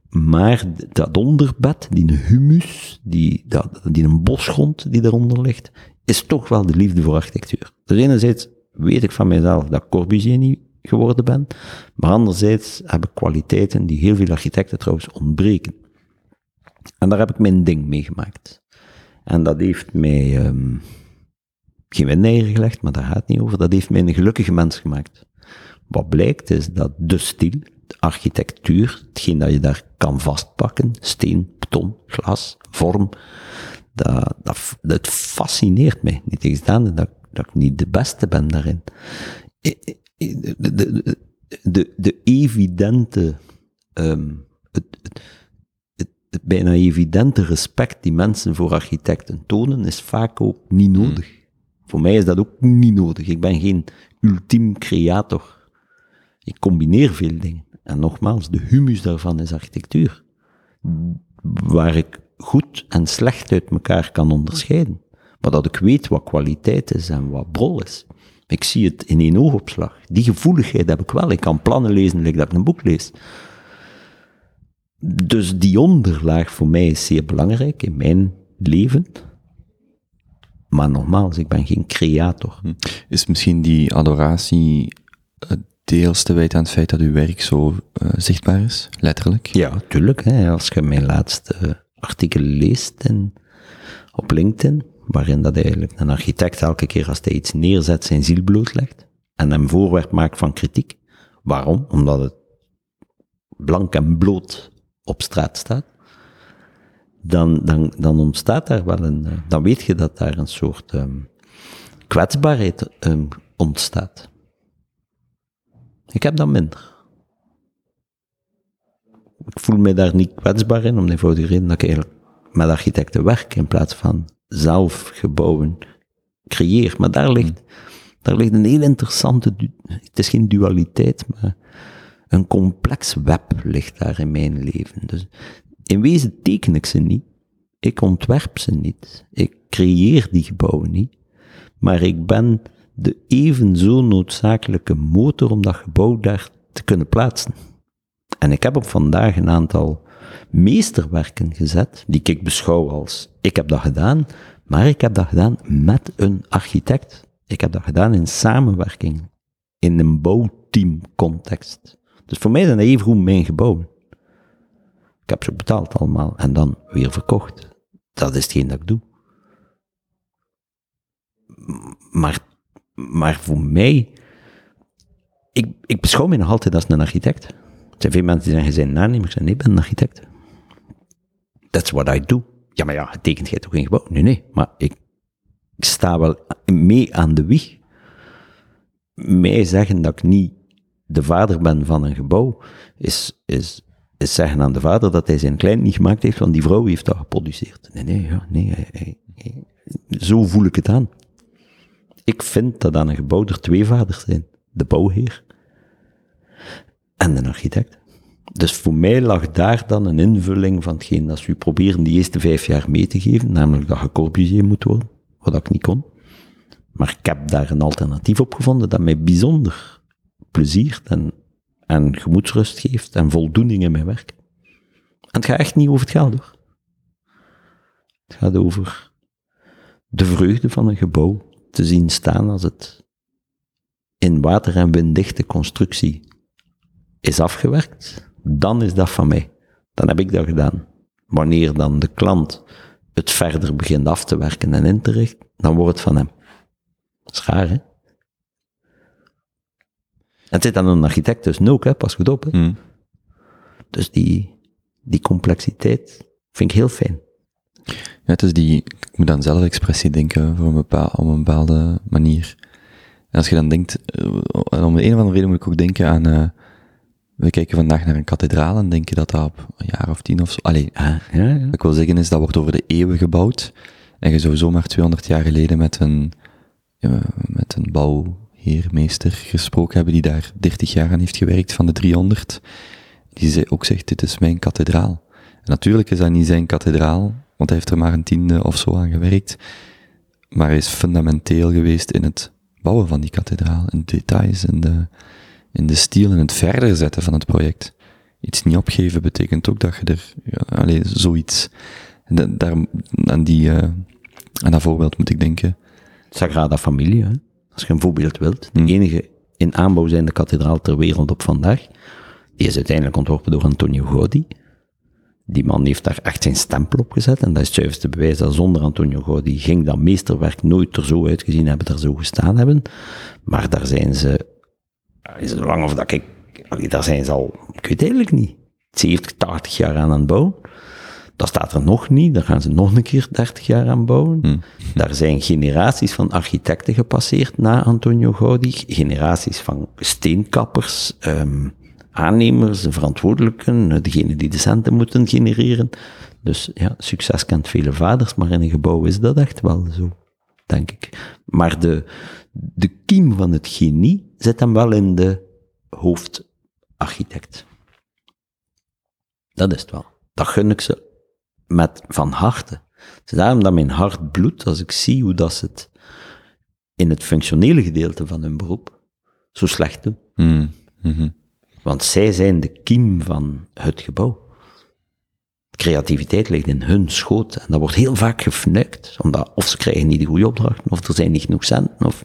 Maar dat onderbed, die humus, die, dat, die een bosgrond die eronder ligt, is toch wel de liefde voor architectuur. Dus enerzijds weet ik van mijzelf dat Corbusier niet geworden ben, maar anderzijds heb ik kwaliteiten die heel veel architecten trouwens ontbreken. En daar heb ik mijn ding mee gemaakt. En dat heeft mij um, geen windeieren gelegd, maar daar gaat het niet over. Dat heeft mij een gelukkige mens gemaakt. Wat blijkt is dat de stil, architectuur, hetgeen dat je daar kan vastpakken, steen, beton, glas, vorm, dat, dat, dat fascineert mij. Niet tegenstaande dat, dat ik niet de beste ben daarin. De, de, de, de, de evidente, um, het, het, het, het, bijna evidente respect die mensen voor architecten tonen, is vaak ook niet hmm. nodig. Voor mij is dat ook niet nodig. Ik ben geen ultiem creator. Ik combineer veel dingen. En nogmaals, de humus daarvan is architectuur. Waar ik goed en slecht uit elkaar kan onderscheiden. Maar dat ik weet wat kwaliteit is en wat brol is. Ik zie het in één oogopslag. Die gevoeligheid heb ik wel. Ik kan plannen lezen, like dat ik een boek lees. Dus die onderlaag voor mij is zeer belangrijk in mijn leven. Maar nogmaals, ik ben geen creator. Hm. Is misschien die adoratie eh, deels te wijten aan het feit dat uw werk zo uh, zichtbaar is, letterlijk? Ja, tuurlijk. Hè. Als je mijn laatste artikel leest in, op LinkedIn, waarin dat eigenlijk een architect elke keer als hij iets neerzet zijn ziel blootlegt en hem voorwerp maakt van kritiek. Waarom? Omdat het blank en bloot op straat staat. Dan, dan, dan ontstaat daar wel een, eh, dan weet je dat daar een soort um, kwetsbaarheid um, ontstaat. Ik heb dat minder. Ik voel me daar niet kwetsbaar in, om de eenvoudige reden dat ik eigenlijk met architecten werk in plaats van zelf gebouwen creëer. Maar daar ligt, daar ligt een heel interessante, het is geen dualiteit, maar een complex web ligt daar in mijn leven. Dus in wezen teken ik ze niet. Ik ontwerp ze niet. Ik creëer die gebouwen niet. Maar ik ben de evenzo noodzakelijke motor om dat gebouw daar te kunnen plaatsen. En ik heb op vandaag een aantal meesterwerken gezet, die ik beschouw als, ik heb dat gedaan, maar ik heb dat gedaan met een architect. Ik heb dat gedaan in samenwerking, in een bouwteamcontext. Dus voor mij zijn dat even goed mijn gebouwen. Ik heb ze betaald allemaal en dan weer verkocht. Dat is hetgeen dat ik doe. Maar, maar voor mij, ik, ik beschouw me nog altijd als een architect. Er zijn veel mensen die zeggen, een aannemer. Ik nee, ik ben een architect. That's what I do. Ja, maar ja, tekent jij toch geen gebouw? Nee, nee, maar ik, ik sta wel mee aan de wieg. Mij zeggen dat ik niet de vader ben van een gebouw, is, is zeggen aan de vader dat hij zijn klein niet gemaakt heeft, want die vrouw heeft dat geproduceerd. Nee, nee, ja, nee. zo voel ik het aan. Ik vind dat aan een gebouw er twee vaders zijn. De bouwheer en de architect. Dus voor mij lag daar dan een invulling van hetgeen dat ze proberen die eerste vijf jaar mee te geven, namelijk dat je Corbusier moet worden, wat ik niet kon. Maar ik heb daar een alternatief op gevonden dat mij bijzonder pleziert en, en gemoedsrust geeft en voldoening in mijn werk. En het gaat echt niet over het geld hoor. Het gaat over de vreugde van een gebouw te zien staan als het in water- en winddichte constructie is afgewerkt, dan is dat van mij. Dan heb ik dat gedaan. Wanneer dan de klant het verder begint af te werken en in te richten, dan wordt het van hem. Dat is raar, hè? Het zit aan een architect dus ook, hè? pas goed op. Hè? Mm. Dus die, die complexiteit vind ik heel fijn. Ja, het is die, ik moet aan zelfexpressie denken voor een bepaal, op een bepaalde manier. En als je dan denkt, eh, om de een of andere reden moet ik ook denken aan, uh, we kijken vandaag naar een kathedraal en denken dat dat op een jaar of tien of zo, allee, ja, ja. wat ik wil zeggen is, dat wordt over de eeuwen gebouwd. En je zou zomaar 200 jaar geleden met een, met een bouwheermeester gesproken hebben die daar 30 jaar aan heeft gewerkt van de 300. Die ook zegt, dit is mijn kathedraal. Natuurlijk is dat niet zijn kathedraal, want hij heeft er maar een tiende of zo aan gewerkt. Maar hij is fundamenteel geweest in het bouwen van die kathedraal, in de details, in de, in de stijl en het verder zetten van het project. Iets niet opgeven betekent ook dat je er, ja, alleen zoiets, daar, aan die, uh, aan dat voorbeeld moet ik denken. Sagrada Familia, hè? Als je een voorbeeld wilt. De hmm. enige in aanbouw zijnde kathedraal ter wereld op vandaag. Die is uiteindelijk ontworpen door Antonio Gaudi. Die man heeft daar echt zijn stempel op gezet. En dat is het juiste bewijs dat zonder Antonio Gaudi ging dat meesterwerk nooit er zo uitgezien hebben, er zo gestaan hebben. Maar daar zijn ze, is het lang of dat ik, daar zijn ze al Ik weet eigenlijk niet. 70, 80 jaar aan aan het bouwen. Dat staat er nog niet, daar gaan ze nog een keer 30 jaar aan bouwen. Hm. Daar zijn generaties van architecten gepasseerd na Antonio Gaudi, generaties van steenkappers, ehm, aannemers, verantwoordelijken, degene die de centen moeten genereren. Dus ja, succes kent vele vaders, maar in een gebouw is dat echt wel zo, denk ik. Maar de, de kiem van het genie zit hem wel in de hoofdarchitect. Dat is het wel. Dat gun ik ze met van harte. Het is daarom dat mijn hart bloedt als ik zie hoe dat ze het in het functionele gedeelte van hun beroep zo slecht doen. Hm. Mhm. Want zij zijn de kiem van het gebouw. Creativiteit ligt in hun schoot. En dat wordt heel vaak gefnuikt. Omdat of ze krijgen niet de goede opdrachten, of er zijn niet genoeg centen, of,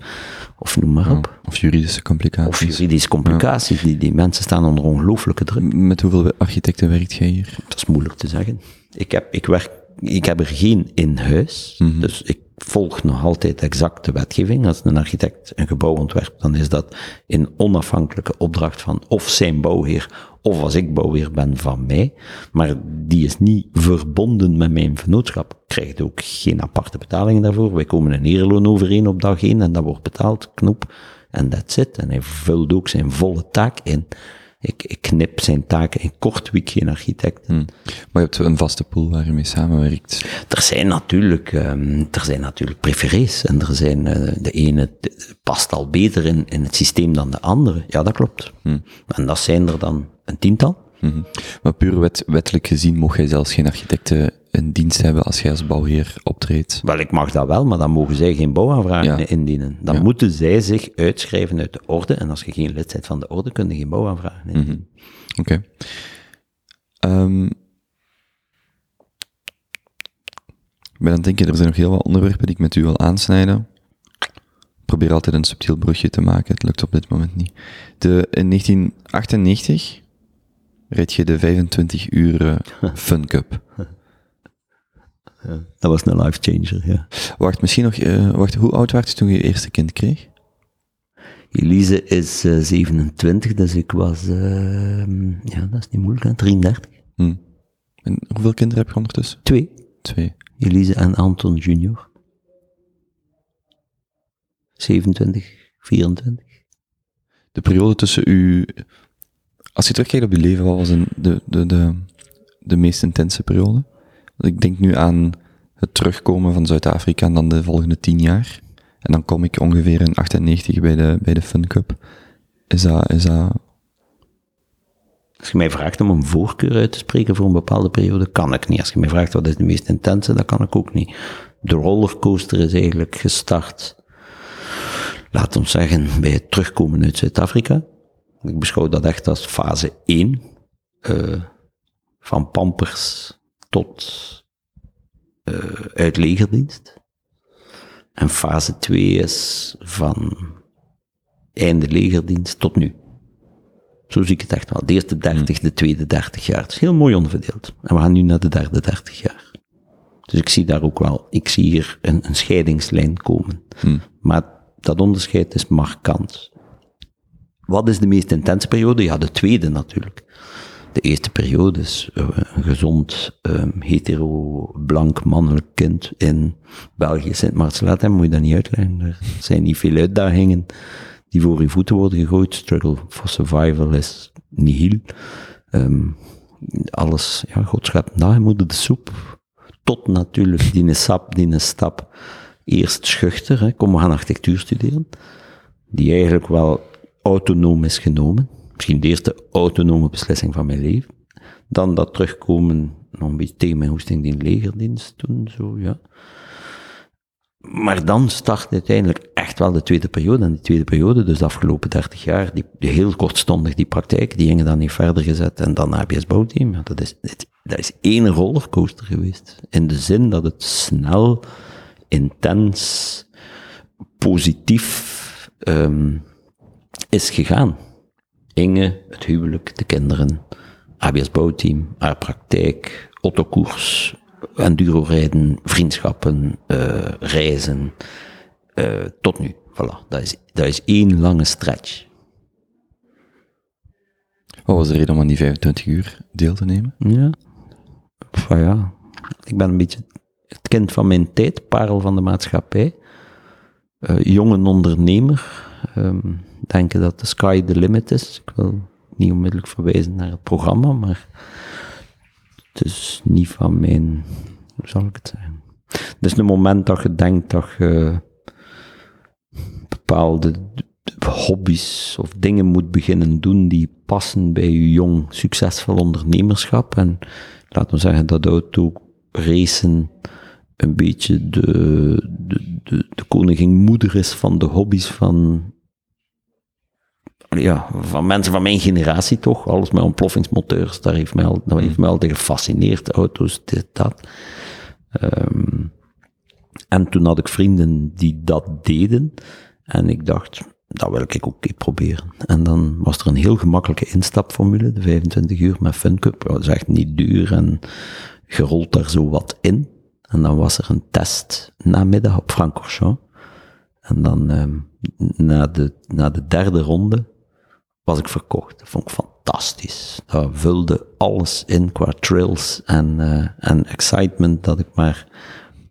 of noem maar op. Of juridische complicaties. Of juridische complicaties. Die, die mensen staan onder ongelooflijke druk. Met hoeveel architecten werkt jij hier? Dat is moeilijk te zeggen. Ik heb, ik werk, ik heb er geen in huis. Mhm. Dus ik volg nog altijd exact de wetgeving. Als een architect een gebouw ontwerpt, dan is dat in onafhankelijke opdracht van of zijn bouwheer, of als ik bouwheer ben van mij. Maar die is niet verbonden met mijn vennootschap. Krijgt ook geen aparte betalingen daarvoor. Wij komen een ereloon overeen op dag één en dat wordt betaald, knoep. En that's it. En hij vult ook zijn volle taak in. Ik, ik knip zijn taken in kort week geen architect. Maar je hebt een vaste pool waar je mee samenwerkt. Er zijn natuurlijk, ehm, er zijn natuurlijk preferees en er zijn, eh, de ene past al beter in, in het systeem dan de andere. Ja, dat klopt. En dat zijn er dan een tiental. Mhm. Maar puur wet, wettelijk gezien mocht jij zelfs geen architecten in dienst hebben als jij als bouwheer optreedt. Wel, ik mag dat wel, maar dan mogen zij geen bouwaanvragen Ja. indienen. Dan Ja. moeten zij zich uitschrijven uit de orde. En als je geen lid bent van de orde, kun je geen bouwaanvragen indienen. Oké. Ehm, ik ben aan het denken, er zijn nog heel wat onderwerpen die ik met u wil aansnijden. Ik probeer altijd een subtiel brugje te maken, het lukt op dit moment niet. De, in 1998 reed je de 25 uur eh, Fun Cup. Dat was een life changer, ja. Wacht, misschien nog, eh, wacht, hoe oud werd je toen je je eerste kind kreeg? Elise is eh, 27, dus ik was, ja, dat is niet moeilijk, hè, 33. Hm. En hoeveel kinderen heb je ondertussen? Twee. Twee. Elise en Anton junior. 27, 24. De periode tussen u, als je terugkijkt op je leven, wat was een, de, de, de, de meest intense periode? Ik denk nu aan het terugkomen van Zuid-Afrika en dan de volgende tien jaar. En dan kom ik ongeveer in 98 bij de, bij de Fun Cup. Is dat, is dat, Als je mij vraagt om een voorkeur uit te spreken voor een bepaalde periode, kan ik niet. Als je mij vraagt wat is de meest intense, dat kan ik ook niet. De rollercoaster is eigenlijk gestart, laat ons zeggen, bij het terugkomen uit Zuid-Afrika. Ik beschouw dat echt als fase 1, eh, van pampers tot eh, uit legerdienst. En fase 2 is van einde legerdienst tot nu. Zo zie ik het echt wel. De eerste 30, de tweede 30 jaar. Het is heel mooi onderverdeeld. En we gaan nu naar de derde 30 jaar. Dus ik zie daar ook wel, ik zie hier een, een scheidingslijn komen. Maar dat onderscheid is markant. Wat is de meest intense periode? Ja, de tweede natuurlijk. De eerste periode is eh, een gezond, ehm, hetero, blank, mannelijk kind in België, Sint-Maartselaat. Moet je dat niet uitleggen. Er zijn niet veel uitdagingen die voor je voeten worden gegooid. Struggle for survival is nihil. Ehm, alles, ja, God schept na, de soep. Tot natuurlijk die sap, die stap. Eerst schuchter, hè, kom we gaan architectuur studeren. Die eigenlijk wel autonoom is genomen. Misschien de eerste autonome beslissing van mijn leven. Dan dat terugkomen, nog een beetje tegen mijn hoesting, die legerdienst toen, zo, ja. Maar dan start uiteindelijk echt wel de tweede periode. En die tweede periode, dus de afgelopen 30 jaar, die, heel kortstondig die praktijk, die gingen dan niet verder gezet. En dan ABS bouwteam. Ja, dat, is, dat is één rollercoaster geweest. In de zin dat het snel, intens, positief ehm, is gegaan. Inge, het huwelijk, de kinderen, ABS bouwteam, haar praktijk, autokoers, enduro rijden, vriendschappen, eh, reizen, eh, tot nu. Voilà, dat is, dat is één lange stretch. Wat was de reden om aan die 25 uur deel te nemen? Ja. Enfin, ja. Ik ben een beetje het kind van mijn tijd, parel van de maatschappij. Uh, jonge ondernemer. Um, denken dat de sky the limit is. Ik wil niet onmiddellijk verwijzen naar het programma, maar het is niet van mijn, hoe zal ik het zeggen? Het is een moment dat je denkt dat je bepaalde hobby's of dingen moet beginnen doen die passen bij je jong, succesvol ondernemerschap. En laten we zeggen dat auto racen een beetje de, de, de, de koningin moeder is van de hobby's van, ja, van mensen van mijn generatie toch. Alles met ontploffingsmoteurs, daar heeft mij, al, dat heeft mij altijd gefascineerd. Auto's, dit, dat. Um, en toen had ik vrienden die dat deden. En ik dacht, dat wil ik ook proberen. En dan was er een heel gemakkelijke instapformule, de 25 uur met FunCup. Dat is echt niet duur en je rolt daar zo wat in. En dan was er een test namiddag op Francorchamps. En dan ehm, na, de, na de derde ronde was ik verkocht. Dat vond ik fantastisch. Dat vulde alles in qua trills en, uh, en excitement dat ik maar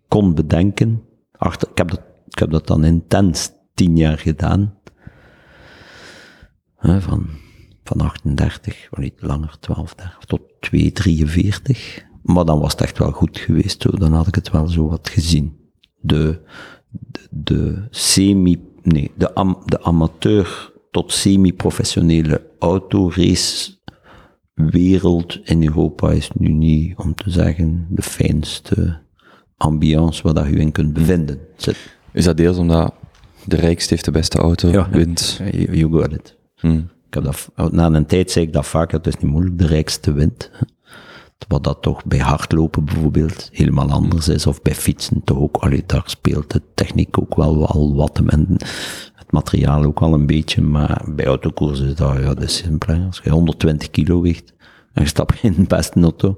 kon bedenken. Achter, ik, heb dat, ik heb dat dan intens tien jaar gedaan. van, van 38, of niet langer, 12, 30, tot 2, 43. Maar dan was het echt wel goed geweest, zo. dan had ik het wel zo wat gezien. De, de, de semi, nee, de, am, de amateur tot semi-professionele autorace wereld in Europa is nu niet, om te zeggen, de fijnste ambiance waar dat je in kunt bevinden. Is dat deels omdat de rijkste heeft de beste auto, ja, wint? You got it. Hmm. Ik heb dat, na een tijd zei ik dat vaak, het is niet moeilijk, de rijkste wint. Wat dat toch bij hardlopen bijvoorbeeld helemaal anders is, of bij fietsen toch ook, allee, daar speelt de techniek ook wel, wel wat en het materiaal ook al een beetje, maar bij autokoers is dat, ja, dat is simpel. Als je 120 kilo weegt en je stapt in de beste auto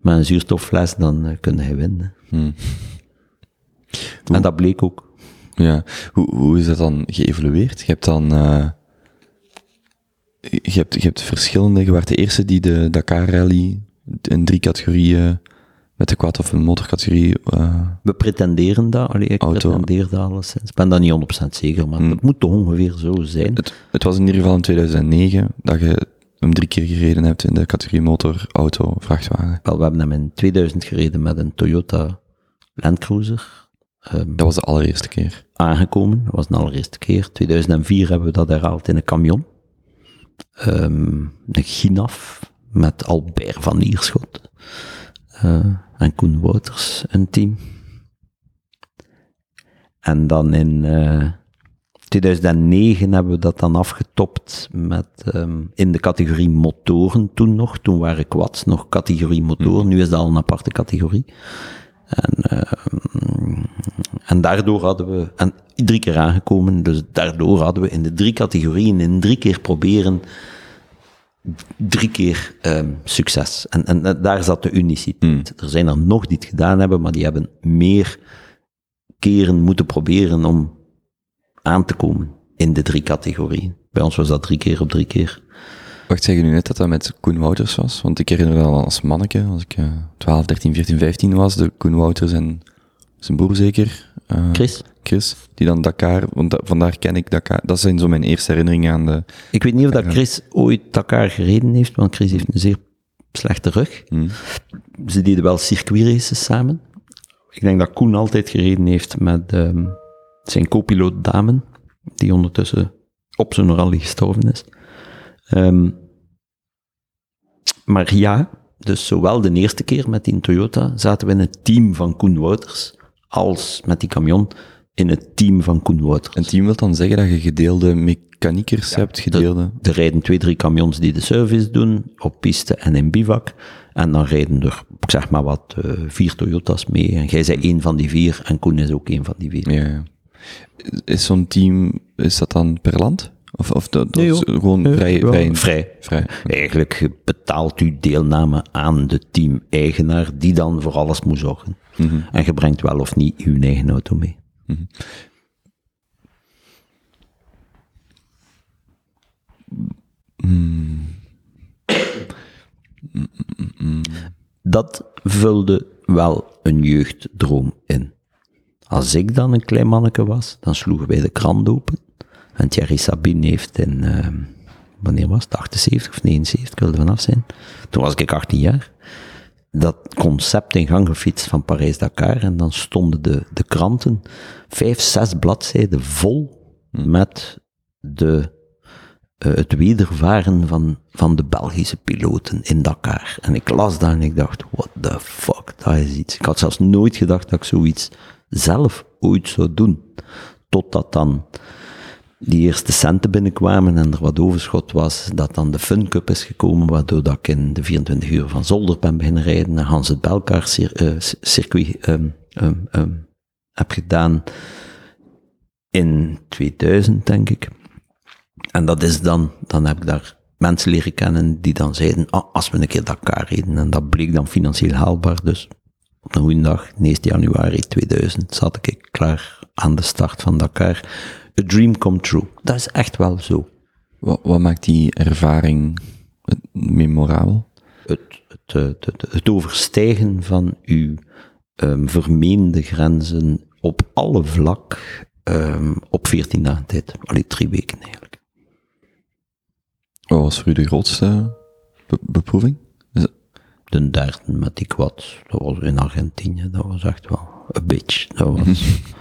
met een zuurstoffles, dan uh, kun je winnen. Hmm. En dat bleek ook. Ja, hoe, hoe is dat dan geëvolueerd? Je hebt dan, uh, je, hebt, je hebt verschillende, je werd de eerste die de Dakar Rally in drie categorieën met de quad of een motorcategorie. Uh, We pretenderen dat, allee, ik auto. pretendeer dat alleszins. Ik ben daar niet 100% zeker, maar hmm. het moet toch ongeveer zo zijn. Het, het, was in ieder geval in 2009 dat je hem drie keer gereden hebt in de categorie motor, auto, vrachtwagen. Wel, we hebben hem in 2000 gereden met een Toyota Land Cruiser. Um, dat was de allereerste keer. Aangekomen, dat was de allereerste keer. 2004 hebben we dat herhaald in een camion. Um, een Ginaf met Albert van Ierschot uh, en Koen Wouters, een team. En dan in uh, eh, 2009 hebben we dat dan afgetopt met um, in de categorie motoren toen nog. Toen waren quads nog categorie motoren, nu is dat al een aparte categorie. En, uh, en daardoor hadden we, en drie keer aangekomen, dus daardoor hadden we in de drie categorieën in drie keer proberen drie keer um, succes. En, en, daar zat de uniciteit. Hmm. Er zijn er nog die het gedaan hebben, maar die hebben meer keren moeten proberen om aan te komen in de drie categorieën. Bij ons was dat drie keer op drie keer. Wacht, zeg je nu net dat dat met Koen Wouters was? Want ik herinner me al als manneke, als ik uh, 12, 13, 14, 15 was, de Koen Wouters en zijn broer zeker. Uh, Chris. Chris, die dan Dakar, want da vandaar ken ik Dakar. Dat zijn zo mijn eerste herinneringen aan de... Ik weet niet of dat Chris ooit Dakar gereden heeft, want Chris heeft een zeer slechte rug. Hmm. Ze deden wel circuitraces samen. Ik denk dat Koen altijd gereden heeft met um, zijn co-piloot Damen, die ondertussen op zijn rally gestorven is. Um, maar ja, dus zowel de eerste keer met die Toyota zaten we in het team van Koen Wouters, als met die camion in het team van Koen Wouters. Een team wil dan zeggen dat je gedeelde mechaniekers hebt, gedeelde... Er rijden twee, drie camions die de service doen, op piste en in bivak. En dan rijden er, ik zeg maar wat, uh, vier Toyota's mee. En jij bent één van die vier en Koen is ook één van die vier. Ja, ja. Is zo'n team, is dat dan per land? Of, of dat, dat is gewoon vrij, vrij, vrij. vrij. Eigenlijk betaalt u deelname aan de team-eigenaar, die dan voor alles moet zorgen. Mm -hmm. En je brengt wel of niet uw eigen auto mee. Dat vulde wel een jeugddroom in. Als ik dan een klein manneke was, dan sloegen wij de krant open. En Thierry Sabine heeft in, eh, wanneer was het, 78 of 79, ik wilde vanaf zijn. Toen was ik 18 jaar. Dat concept in gang gefietst van Parijs-Dakar. En dan stonden de, de kranten vijf, zes bladzijden vol met de uh, het wedervaren van, van de Belgische piloten in Dakar. En ik las dat en ik dacht, what the fuck, dat is iets. Ik had zelfs nooit gedacht dat ik zoiets zelf ooit zou doen. Totdat dan die eerste centen binnenkwamen en er wat overschot was, dat dan de Fun Cup is gekomen, waardoor dat ik in de 24 uur van Zolder ben beginnen rijden en Hans het Belkar cir uh, circuit um, um, um, heb gedaan in 2000, denk ik. En dat is dan, dan heb ik daar mensen leren kennen die dan zeiden, ah, als we een keer Dakar reden, en dat bleek dan financieel haalbaar, dus op een goede dag, 9 januari 2000, zat ik klaar aan de start van Dakar. A dream come true. Dat is echt wel zo. Wat, wat maakt die ervaring memorabel? Het, het, het, het, het overstijgen van uw um, vermeende grenzen op alle vlak um, op 14 dagen tijd. Allee, drie weken eigenlijk. Wat was voor u de grootste be beproeving? De derde met die quad, dat was in Argentinië, dat was echt wel een bitch. Dat was...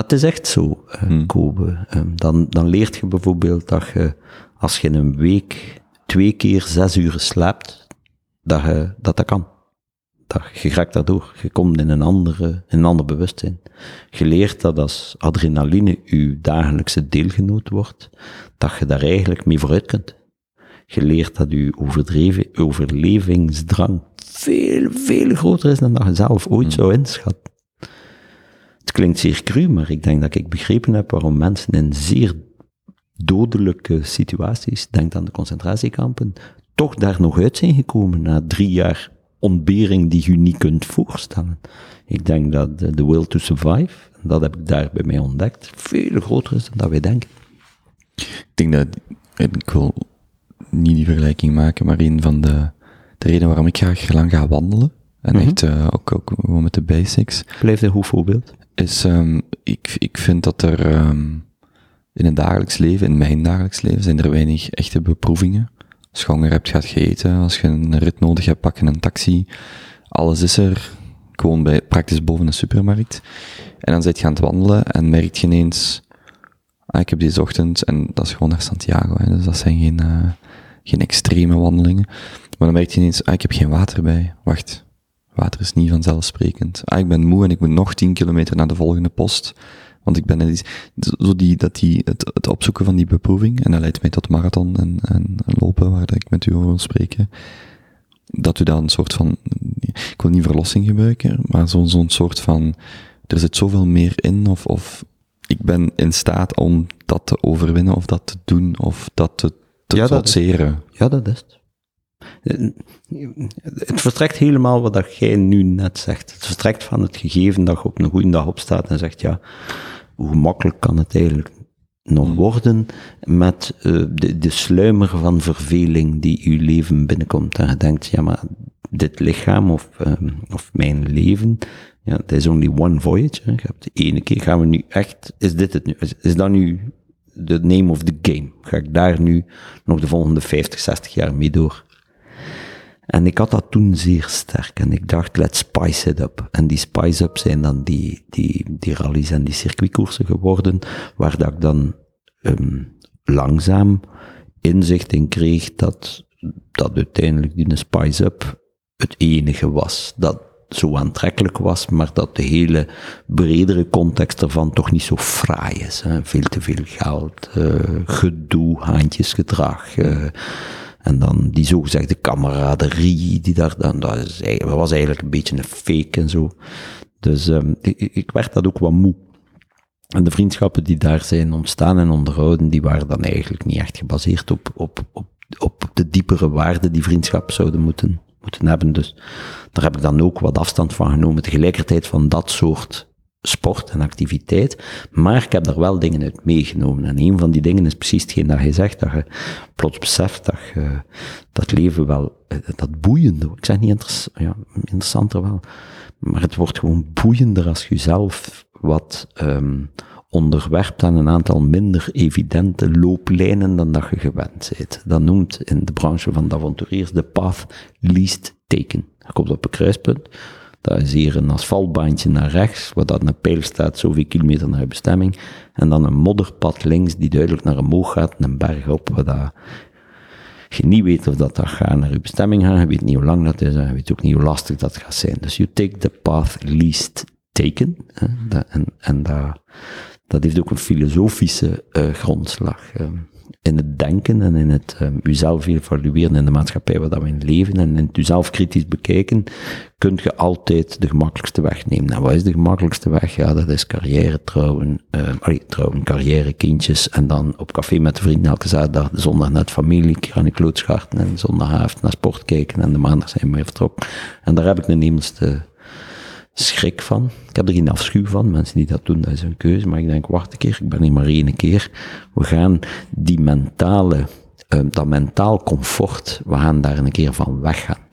maar het is echt zo, uh, hmm. Kobe. Um, dan, dan leert je bijvoorbeeld dat je, als je in een week twee keer zes uur slaapt, dat je, dat, dat kan. Dat, je raakt daardoor. Je komt in een, andere, in een ander bewustzijn. Je leert dat als adrenaline je dagelijkse deelgenoot wordt, dat je daar eigenlijk mee vooruit kunt. Je leert dat je overdreven overlevingsdrang veel, veel groter is dan dat je zelf ooit mm. zou inschatten. Het klinkt zeer cru, maar ik denk dat ik begrepen heb waarom mensen in zeer dodelijke situaties, denk aan de concentratiekampen, toch daar nog uit zijn gekomen na drie jaar ontbering die je niet kunt voorstellen. Ik denk dat de will to survive, dat heb ik daar bij mij ontdekt, veel groter is dan dat wij denken. Ik denk dat, ik wil niet die vergelijking maken, maar een van de, de redenen waarom ik graag lang ga wandelen, en mm -hmm. echt uh, ook, ook gewoon met de basics. Blijf een goed voorbeeld. Is, um, ik, ik vind dat er um, in het dagelijks leven, in mijn dagelijks leven, zijn er weinig echte beproevingen. Als je honger hebt, gaat je eten. Als je een rit nodig hebt, pak je een taxi. Alles is er. Gewoon bij, praktisch boven een supermarkt. En dan zit je aan het wandelen en merk je ineens, ah, ik heb deze ochtend, en dat is gewoon naar Santiago, hè, dus dat zijn geen, uh, geen extreme wandelingen. Maar dan merk je ineens, ah, ik heb geen water bij. Wacht, water is niet vanzelfsprekend. Ah, ik ben moe en ik moet nog 10 kilometer naar de volgende post. Want ik ben iets, zo die, dat die, het, het opzoeken van die beproeving, en dat leidt mij tot marathon en, en lopen, waar ik met u over wil spreken. Dat u dan een soort van, ik wil niet verlossing gebruiken, maar zo'n zo'n soort van, er zit zoveel meer in, of, of ik ben in staat om dat te overwinnen, of dat te doen, of dat te, te ja, trotseren. Dat ja, dat is het. Het vertrekt helemaal wat dat jij nu net zegt. Het vertrekt van het gegeven dat je op een goede dag opstaat en zegt, ja, hoe makkelijk kan het eigenlijk nog hmm. worden met uh, de, de sluimer van verveling die uw leven binnenkomt. En je denkt, ja, maar dit lichaam of, um, of mijn leven, ja, het is only one voyage. Hè. Je hebt de ene keer, gaan we nu echt, is dit het nu? Is, is dat nu de name of the game? Ga ik daar nu nog de volgende 50, 60 jaar mee door? En ik had dat toen zeer sterk. En ik dacht, let's spice it up. En die spice up zijn dan die, die, die rallies en die circuitkoersen geworden, waar dat ik dan um, langzaam inzicht in kreeg dat, dat uiteindelijk die spice up het enige was dat zo aantrekkelijk was, maar dat de hele bredere context ervan toch niet zo fraai is. Hè. Veel te veel geld, uh, gedoe, haantjesgedrag, uh, en dan die zogezegde kameraderie, die daar dan, dat, was eigenlijk een beetje een fake en zo. Dus um, ik, ik werd dat ook wat moe. En de vriendschappen die daar zijn ontstaan en onderhouden, die waren dan eigenlijk niet echt gebaseerd op, op, op, op de diepere waarden die vriendschap zouden moeten, moeten hebben. Dus daar heb ik dan ook wat afstand van genomen. Tegelijkertijd van dat soort sport en activiteit, maar ik heb daar wel dingen uit meegenomen. En een van die dingen is precies hetgeen dat je zegt, dat je plots beseft dat je dat leven wel dat boeiende, ik zeg niet interessant, ja, interessanter wel, maar het wordt gewoon boeiender als je zelf wat um, onderwerpt aan een aantal minder evidente looplijnen dan dat je gewend bent. Dat noemt in de branche van de avonturiers de path least taken. Je komt op een kruispunt, dat is hier een asfaltbaantje naar rechts, waar dat een pijl staat, zoveel kilometer naar je bestemming, en dan een modderpad links die duidelijk naar omhoog gaat, een berg op, waar dat je niet weet of dat, dat gaat naar je bestemming gaan, je weet niet hoe lang dat is, en je weet ook niet hoe lastig dat gaat zijn. Dus you take the path least taken, hè, en, en dat, dat heeft ook een filosofische uh, grondslag. Uh, in het denken en in het um, uzelf evalueren in de maatschappij waar we in leven en in het uzelf kritisch bekijken, kun je altijd de gemakkelijkste weg nemen. Nou, wat is de gemakkelijkste weg? Ja, dat is carrière trouwen, uh, allee, trouwen, carrière, kindjes en dan op café met de vrienden elke zaterdag, de zondag net familie, keer aan de klootscharten en de zondagavond naar sport kijken en de maandag zijn we weer vertrokken. En daar heb ik een hemelse schrik van. Ik heb er geen afschuw van. Mensen die dat doen, dat is een keuze. Maar ik denk, wacht een keer, ik ben hier maar één keer. We gaan die mentale, uh, dat mentaal comfort, we gaan daar een keer van weggaan.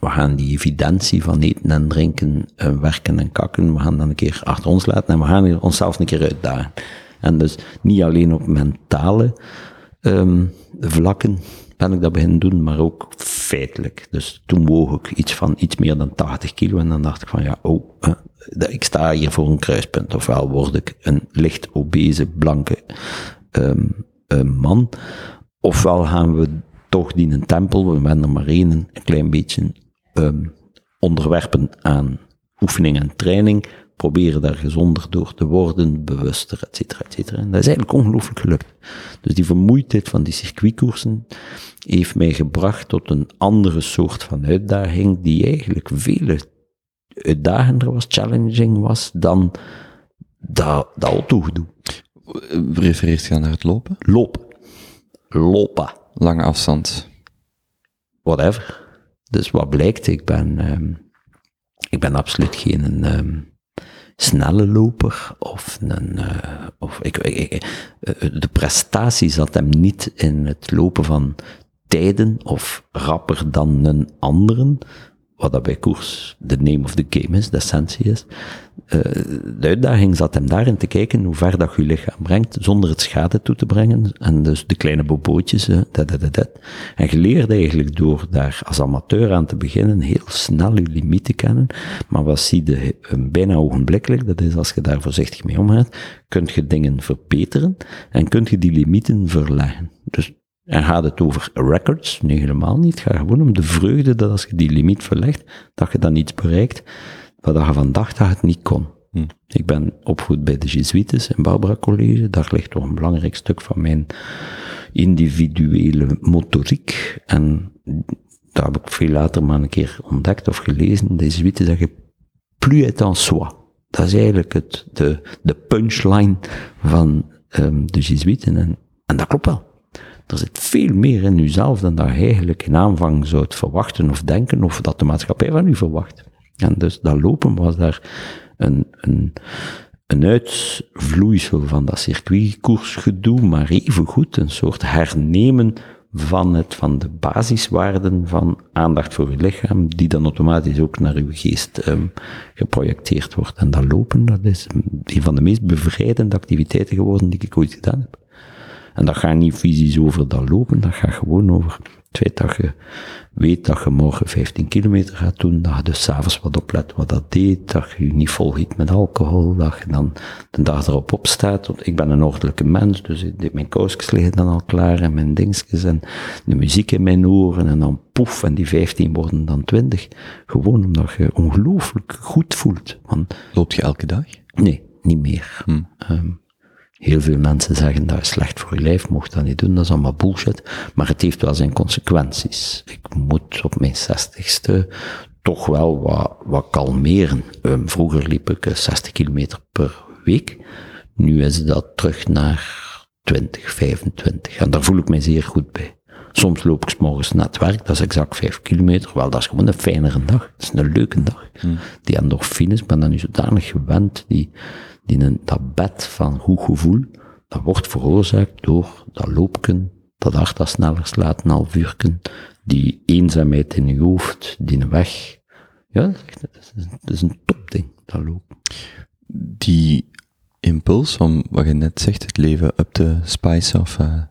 We gaan die evidentie van eten en drinken, uh, werken en kakken, we gaan dan een keer achter ons laten en we gaan onszelf een keer uitdagen. En dus niet alleen op mentale um, vlakken ben ik dat beginnen doen, maar ook feitelijk. Dus toen woog ik iets van iets meer dan 80 kilo en dan dacht ik van ja, oh, ik sta hier voor een kruispunt. Ofwel word ik een licht obese, blanke um, man, ofwel gaan we toch die een tempel, we zijn er maar één, een klein beetje um, onderwerpen aan oefening en training, proberen daar gezonder door te worden, bewuster, et cetera, et cetera. En dat is eigenlijk ongelooflijk gelukt. Dus die vermoeidheid van die circuitkoersen heeft mij gebracht tot een andere soort van uitdaging, die eigenlijk veel uitdagender was, challenging was, dan dat, dat autogedoe. Refereert je naar het lopen? Lopen. Lopen. Lange afstand. Whatever. Dus wat blijkt, ik ben, um, ik ben absoluut geen um, snelle loper of een, uh, of ik, ik, ik, eh, de prestatie zat hem niet in het lopen van tijden of rapper dan een anderen, wat dat bij koers de name of the game is, de essentie is. Uh, de uitdaging zat hem daarin te kijken hoe ver dat je lichaam brengt, zonder het schade toe te brengen. En dus de kleine bobootjes, uh, dat, dat, dat. En je leert eigenlijk door daar als amateur aan te beginnen, heel snel je limieten kennen. Maar wat zie je bijna ogenblikkelijk, dat is als je daar voorzichtig mee omgaat, kun je dingen verbeteren en kun je die limieten verleggen. Dus en gaat het over records? Nee, helemaal niet. Het gaat gewoon om de vreugde dat als je die limiet verlegt, dat je dan iets bereikt, wat je vandaag dat het niet kon. Hm. Ik ben opgevoed bij de Jesuites in Barbara College. Daar ligt toch een belangrijk stuk van mijn individuele motoriek. En dat heb ik veel later maar een keer ontdekt of gelezen. De Jesuiten zeggen, plus est en soi. Dat is eigenlijk het, de, de punchline van um, de Jesuiten. En, en dat klopt wel. Er zit veel meer in uzelf dan dat je eigenlijk in aanvang zou verwachten of denken, of dat de maatschappij van u verwacht. En dus dat lopen was daar een, een, een uitvloeisel van dat circuitkoersgedoe, maar evengoed een soort hernemen van, het, van de basiswaarden van aandacht voor uw lichaam, die dan automatisch ook naar uw geest um, geprojecteerd wordt. En dat lopen, dat is een van de meest bevrijdende activiteiten geworden die ik ooit gedaan heb. En dat gaat niet fysisch over dat lopen, dat gaat gewoon over het feit dat je weet dat je morgen 15 kilometer gaat doen, dat je dus s'avonds wat oplet wat dat deed, dat je je niet volgiet met alcohol, dat je dan de dag erop opstaat. Want ik ben een ordelijke mens, dus mijn kousjes liggen dan al klaar en mijn dingetjes en de muziek in mijn oren en dan poef en die 15 worden dan 20. Gewoon omdat je ongelooflijk goed voelt. Want, Loopt je elke dag? Nee, niet meer. Hm. Um, Heel veel mensen zeggen dat is slecht voor je lijf, mocht dat niet doen, dat is allemaal bullshit. Maar het heeft wel zijn consequenties. Ik moet op mijn zestigste toch wel wat, wat kalmeren. Um, vroeger liep ik 60 kilometer per week. Nu is dat terug naar 20, 25. En daar voel ik mij zeer goed bij. Soms loop ik s morgens naar het werk, dat is exact 5 kilometer. Wel, dat is gewoon een fijnere dag. Dat is een leuke dag. Hmm. Die endorfines, ben dan nu zodanig gewend, die, die een, dat bed van goed gevoel, dat wordt veroorzaakt door dat loopken, dat hart dat sneller slaat, een half uurken, die eenzaamheid in je hoofd, die weg. Ja, dat is, echt- dat is, dat is een topding, dat lopen. Die impuls om, wat je net zegt, het leven up te spice of eh,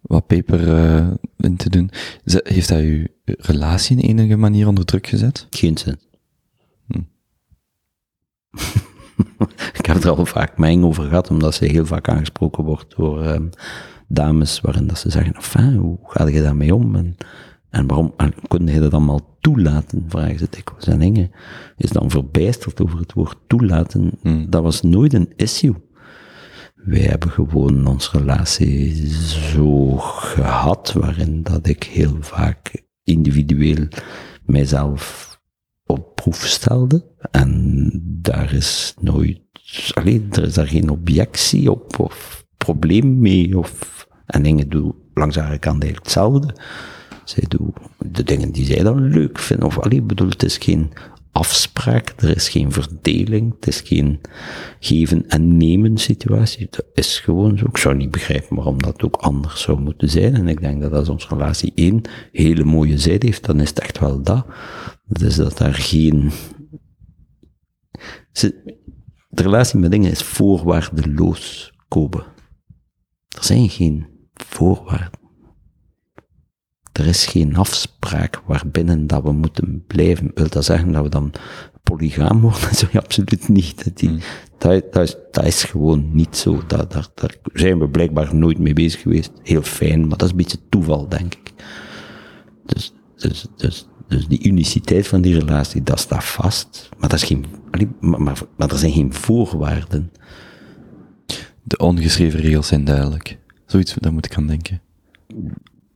wat peper eh, in te doen, heeft dat je relatie in enige manier onder druk gezet? Geen zin. Hm. ik heb er al vaak mijn over gehad, omdat ze heel vaak aangesproken wordt door ehm, dames, waarin dat ze zeggen, enfin, hoe ga je daarmee om? En, en waarom en kun je dat allemaal toelaten, vragen ze dikwijls. En Inge is dan verbijsterd over het woord toelaten. Hm. Dat was nooit een issue. Wij hebben gewoon onze relatie zo gehad, waarin dat ik heel vaak individueel mijzelf proef stelde. En daar is nooit, alleen, er is daar geen objectie op of probleem mee. Of, en dingen doe langs haar kant eigenlijk hetzelfde. Zij doet de dingen die zij dan leuk vinden. Of alleen, bedoel, het is geen afspraak, er is geen verdeling, het is geen geven en nemen situatie. Dat is gewoon zo. Ik zou niet begrijpen waarom dat ook anders zou moeten zijn. En ik denk dat als onze relatie één hele mooie zijde heeft, dan is het echt wel dat. Dat is dat daar geen... De relatie met dingen is voorwaardeloos, Kobe. Er zijn geen voorwaarden. Er is geen afspraak waarbinnen dat we moeten blijven. Wil dat zeggen dat we dan polygaam worden? Zo, ja, absoluut niet. Dat, die, dat, dat, is, dat is gewoon niet zo. Dat, daar, daar zijn we blijkbaar nooit mee bezig geweest. Heel fijn, maar dat is een beetje toeval, denk ik. Dus, dus, dus, dus die uniciteit van die relatie, dat staat vast. Maar, dat is geen, maar, maar, maar er zijn geen voorwaarden. De ongeschreven regels zijn duidelijk. Zoiets, daar moet ik aan denken.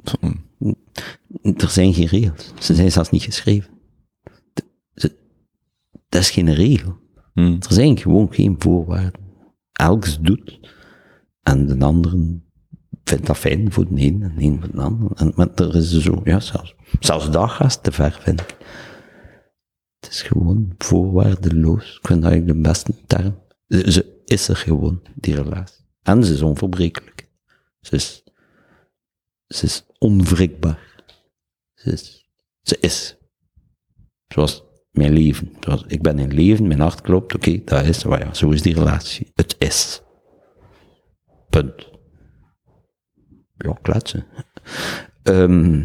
Zo, mm. Er zijn geen regels. Ze zijn zelfs niet geschreven. Dat is geen regel. Mm. Er zijn gewoon geen voorwaarden. Elks doet. En de anderen vindt dat fijn voor de een en de een voor de ander. En, maar er is zo, ja, zelfs, zelfs dat gaat te ver, vind ik. Het is gewoon voorwaardeloos. Ik vind dat eigenlijk de beste term. Ze, ze is er gewoon, die relatie. En ze is onverbrekelijk. Ze is, ze is onwrikbaar. Ze is, is. Zoals mijn leven. Zoals, ik ben in leven, mijn hart klopt, oké, dat is, maar ja, zo is die relatie. Het is. Punt. Ja, kletsen. Ehm,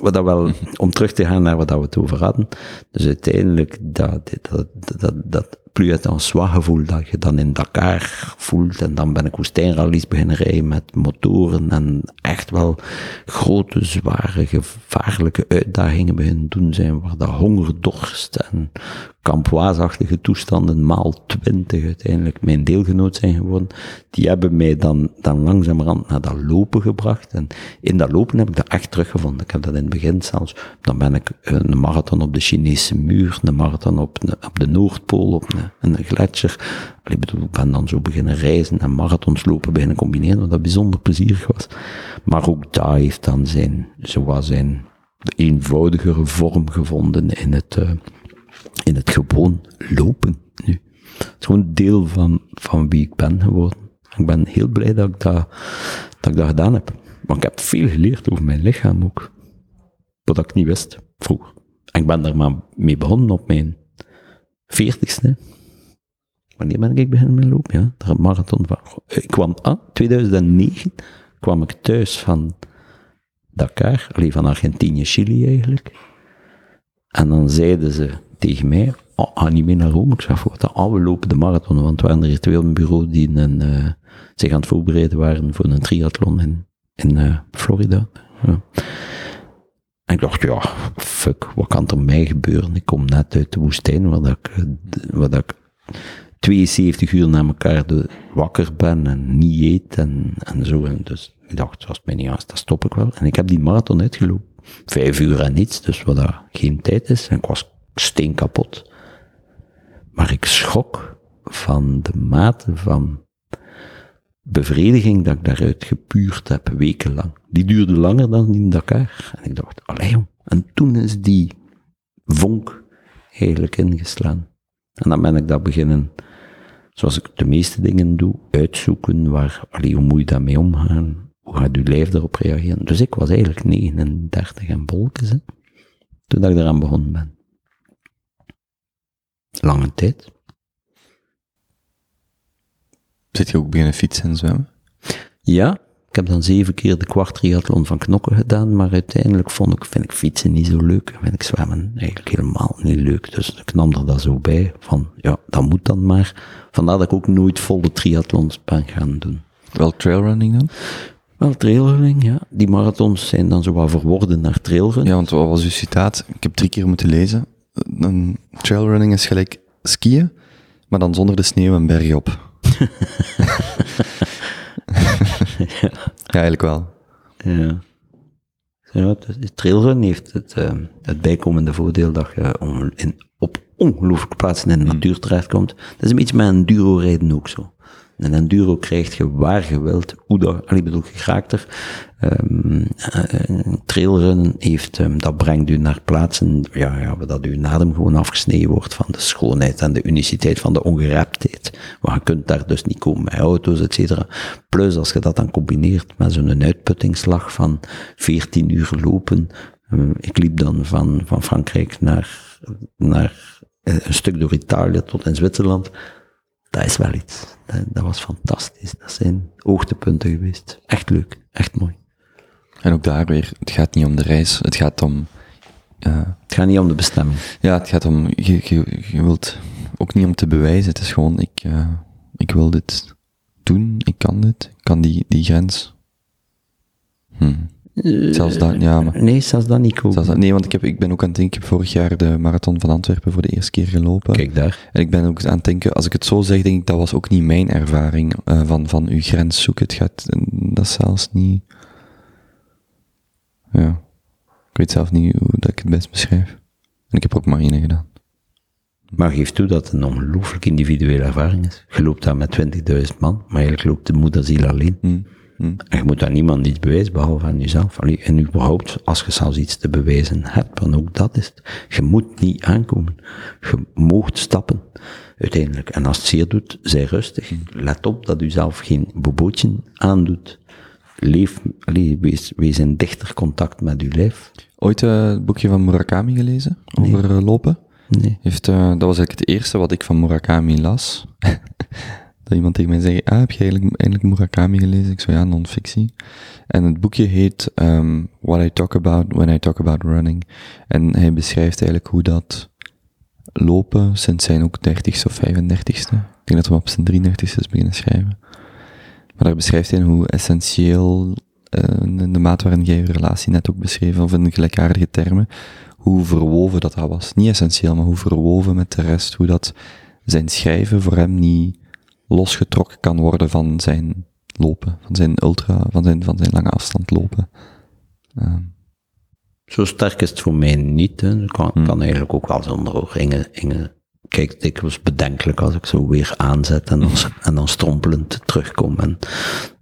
wat dat wel, om terug te gaan naar wat dat we het over hadden. Dus uiteindelijk, dat, dat, dat, dat plus en soi gevoel dat je dan in Dakar voelt. En dan ben ik woestijnrallies beginnen rijden met motoren. En echt wel grote, zware, gevaarlijke uitdagingen beginnen doen zijn. Waar dat honger, dorst en kampwaasachtige toestanden maal twintig uiteindelijk mijn deelgenoot zijn geworden. Die hebben mij dan, dan langzamerhand naar dat lopen gebracht. En in dat lopen heb ik dat echt teruggevonden. Ik heb dat in het begin zelfs, dan ben ik eh, een marathon op de Chinese muur, een marathon op, een- op de Noordpool, op een, een gletsjer. Ik bedoel, ik ben dan zo beginnen reizen en marathons lopen beginnen combineren, wat dat bijzonder plezierig was. Maar ook daar heeft dan zijn, zoals zijn de eenvoudigere vorm gevonden in het, eh, in het gewoon lopen nu. Het is gewoon deel van, van wie ik ben geworden. Ik ben heel blij dat ik dat, dat ik dat gedaan heb. Maar ik heb veel geleerd over mijn lichaam ook. Wat ik niet wist vroeger. En ik ben daar maar mee begonnen op mijn veertigste. Wanneer ben ik beginnen met lopen? Ja, daar marathon van. Ik kwam, ah, 2009 kwam ik thuis van Dakar, alleen van Argentinië, Chili eigenlijk. En dan zeiden ze tegen mij, oh, ga niet mee naar Rome. Ik zei, wat? Ah, we lopen de marathon, want er waren er twee op een bureau die een, eh, zich aan het voorbereiden waren voor een triathlon in, in eh, Florida. Ja. En ik dacht, ja, fuck, wat kan er mij gebeuren? Ik kom net uit de woestijn, waar, dat ik, eh, d- waar dat ik 72 uur na elkaar de, wakker ben en niet eet en, en zo. En dus ik dacht, als het mij niet dan stop ik wel. En ik heb die marathon uitgelopen. Vijf uur en niets, dus wat dat geen tijd is. En ik was steen kapot. Maar ik schrok van de mate van bevrediging dat ik daaruit gepuurd heb, wekenlang. Die duurde langer dan in Dakar. En ik dacht, allee. En toen is die vonk eigenlijk ingeslaan. En dan ben ik dat beginnen, zoals ik de meeste dingen doe, uitzoeken waar, allee, hoe moet je daarmee omgaan? hoe gaat uw lijf erop reageren? Dus ik was eigenlijk 39 en bolkes, hè, toen ik eraan begonnen ben. Lange tijd. Zit je ook beginnen fietsen en zwemmen? Ja, ik heb dan zeven keer de kwart triathlon van Knokken gedaan, maar uiteindelijk vond ik, vind ik fietsen niet zo leuk. Vind ik zwemmen eigenlijk helemaal niet leuk. Dus ik nam er dat zo bij, van ja, dat moet dan maar. Vandaar dat ik ook nooit volle triathlons ben gaan doen. Wel trailrunning dan? Wel trailrunning, ja. Die marathons zijn dan zo wat verworden naar trailrun. Ja, want wat was uw citaat? Ik heb drie keer moeten lezen. Een trailrunning is gelijk skiën, maar dan zonder de sneeuw en berg op. ja. eigenlijk wel. Ja. Ja, trailrun heeft het, uh, het bijkomende voordeel dat je om in, op ongelooflijke plaatsen in de natuur terechtkomt. Dat is een beetje met een duro rijden ook zo. Een enduro krijgt je waar je wilt, hoe dat, ik bedoel, je raakt er. Um, trailrunnen heeft, um, dat brengt u naar plaatsen, ja, ja, dat uw adem gewoon afgesneden wordt van de schoonheid en de uniciteit van de ongereptheid. Maar je kunt daar dus niet komen met auto's, et cetera. Plus, als je dat dan combineert met zo'n uitputtingsslag van 14 uur lopen, um, ik liep dan van, van Frankrijk naar, naar een stuk door Italië tot in Zwitserland dat is wel iets. Dat, dat, was fantastisch. Dat zijn hoogtepunten geweest. Echt leuk. Echt mooi. En ook daar weer, het gaat niet om de reis, het gaat om... Uh, het gaat niet om de bestemming. Ja, het gaat om, je, je, je wilt ook niet om te bewijzen, het is gewoon, ik, uh, ik wil dit doen, ik kan dit, ik kan die, die grens. Hm. Zelfs dat, ja, maar... Nee, zelfs dat niet dat, Nee, want ik, heb, ik ben ook aan het denken, ik heb vorig jaar de marathon van Antwerpen voor de eerste keer gelopen. Kijk daar. En ik ben ook aan het denken, als ik het zo zeg, denk ik, dat was ook niet mijn ervaring uh, van, van uw grens zoeken. Het gaat, dat is zelfs niet... Ja. Ik weet zelf niet hoe dat ik het best beschrijf. En ik heb ook marine gedaan. Maar geef toe dat het een ongelooflijk individuele ervaring is. Je loopt daar met 20.000 man, maar eigenlijk loopt de moederziel alleen. Hmm. Hmm. En je moet aan niemand iets bewijzen, behalve aan jezelf. Allee, en überhaupt, als je zelfs iets te bewijzen hebt, dan ook dat is het. Je moet niet aankomen. Je moogt stappen, uiteindelijk. En als het zeer doet, zij rustig. Let op dat u zelf geen bobootje aandoet. Leef, allee, wees, wees in dichter contact met uw lijf. Ooit uh, het boekje van Murakami gelezen, over nee. lopen? Nee. Heeft, uh, dat was eigenlijk het eerste wat ik van Murakami las. dat iemand tegen mij zei, ah, heb je eigenlijk, eigenlijk Murakami gelezen? Ik zei, ja, non-fictie. En het boekje heet um, What I Talk About When I Talk About Running. En hij beschrijft eigenlijk hoe dat lopen sinds zijn ook 30ste of 35ste. Ik denk dat we op zijn 33ste is beginnen schrijven. Maar daar beschrijft hij hoe essentieel, uh, in de maat waarin jij je relatie net ook beschreef, of in gelijkaardige termen, hoe verwoven dat dat was. Niet essentieel, maar hoe verwoven met de rest, hoe dat zijn schrijven voor hem niet losgetrokken kan worden van zijn lopen, van zijn ultra, van zijn, van zijn lange afstand lopen. Uh. Zo sterk is het voor mij niet. Hè. Ik kan, hmm. kan eigenlijk ook wel zonder oog. Inge, Inge kijkt dikwijls bedenkelijk als ik zo weer aanzet en dan, en dan strompelend terugkom. En,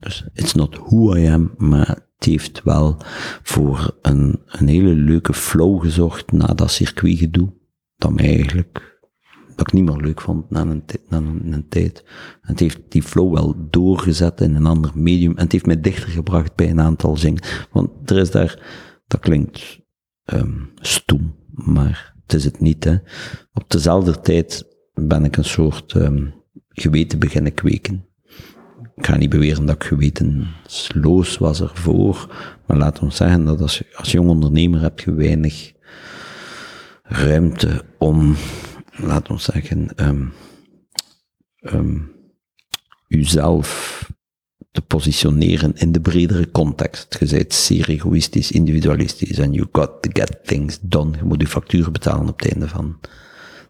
dus it's not who I am, maar het heeft wel voor een, een hele leuke flow gezorgd na dat circuitgedoe. Dat mij eigenlijk dat ik niet meer leuk vond na een, na een, tijd. En het heeft die flow wel doorgezet in een ander medium. En het heeft mij dichter gebracht bij een aantal zingen. Want er is daar, dat klinkt um, stoem, maar het is het niet. Hè. Op dezelfde tijd ben ik een soort um, geweten beginnen kweken. Ik ga niet beweren dat ik gewetensloos was ervoor, maar laat ons zeggen dat als, als jong ondernemer heb je weinig ruimte om laat ons zeggen, um, uzelf te positioneren in de bredere context. Je bent zeer egoïstisch, individualistisch en you got to get things done. Je moet je facturen betalen op het einde van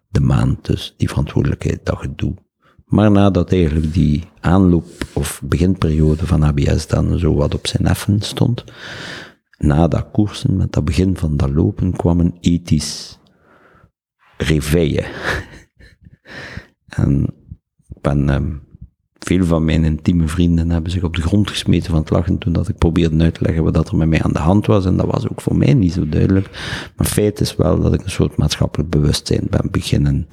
de maand, dus die verantwoordelijkheid dat je doet. Maar nadat eigenlijk die aanloop of beginperiode van ABS dan zo wat op zijn effen stond, na dat koersen, met dat begin van dat lopen, kwam een ethisch réveille. en ben, um, veel van mijn intieme vrienden hebben zich op de grond gesmeten van het lachen toen dat ik probeerde uit te leggen wat er met mij aan de hand was. En dat was ook voor mij niet zo duidelijk. Maar feit is wel dat ik een soort maatschappelijk bewustzijn ben beginnen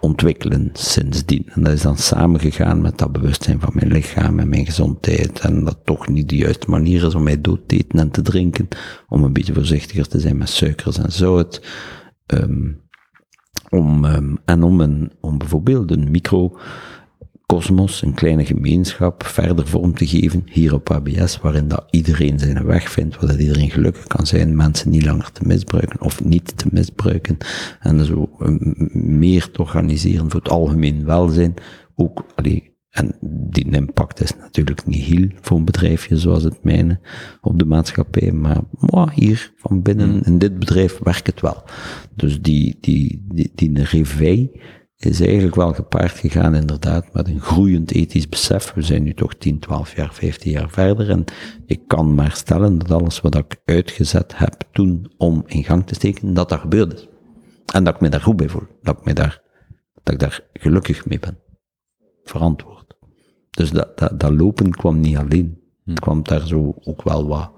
ontwikkelen sindsdien. En dat is dan samengegaan met dat bewustzijn van mijn lichaam en mijn gezondheid. En dat toch niet de juiste manier is om mij dood te eten en te drinken. Om een beetje voorzichtiger te zijn met suikers en zout. Um, om, um, en om, een, om bijvoorbeeld een micro kosmos, een kleine gemeenschap, verder vorm te geven, hier op ABS, waarin dat iedereen zijn weg vindt, waar dat iedereen gelukkig kan zijn, mensen niet langer te misbruiken of niet te misbruiken, en zo meer te organiseren voor het algemeen welzijn, ook, allee, en die impact is natuurlijk niet heel voor een bedrijfje zoals het mijne op de maatschappij, maar moi, hier van binnen hmm. in dit bedrijf werkt het wel. Dus die, die, die, die revij is eigenlijk wel gepaard gegaan inderdaad met een groeiend ethisch besef. We zijn nu toch 10, 12 jaar, 15 jaar verder en ik kan maar stellen dat alles wat ik uitgezet heb toen om in gang te steken, dat dat gebeurd is. En dat ik me daar goed bij voel. Dat ik, me daar, dat ik daar gelukkig mee ben. Verantwoord. Dus dat, dat, dat lopen kwam niet alleen. Het kwam daar zo ook wel wat.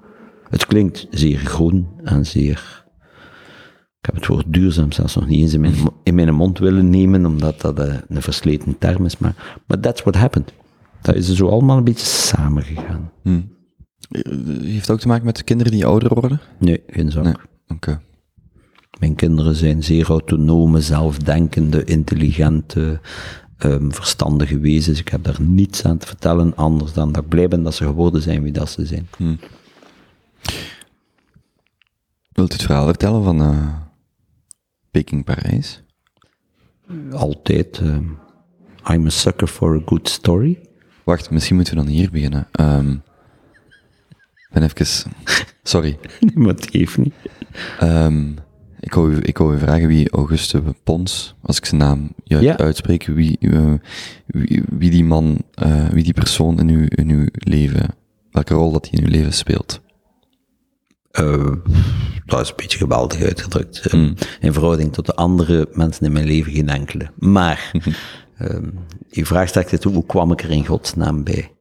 Het klinkt zeer groen en zeer ik heb het woord duurzaam zelfs nog niet eens in mijn, in mijn mond willen nemen, omdat dat een, een versleten term is, maar but that's what happened. Dat is zo allemaal een beetje samengegaan. Hmm. Heeft ook te maken met de kinderen die ouder worden? Nee, geen zak. Oké. Mijn kinderen zijn zeer autonome, zelfdenkende, intelligente, um, verstandige wezens. Ik heb daar niets aan te vertellen, anders dan dat ik blij ben dat ze geworden zijn wie dat ze zijn. Hmm. Wilt u het verhaal vertellen van uh, Peking Parijs? Altijd. Uh, I'm a sucker for a good story. Wacht, misschien moeten we dan hier beginnen. Um, ben even... Sorry. nee, maar het geeft niet. Um, ik wou, ik wou vragen wie Auguste Pons, als ik zijn naam juist ja. uitspreek, wie, uh, wie, wie, die man, uh, wie die persoon in uw, in uw leven, welke rol dat hij in uw leven speelt. Uh, dat is een beetje geweldig uitgedrukt. Mm. In verhouding tot de andere mensen in mijn leven geen enkele. Maar, je vraagt straks hoe kwam ik er in godsnaam bij?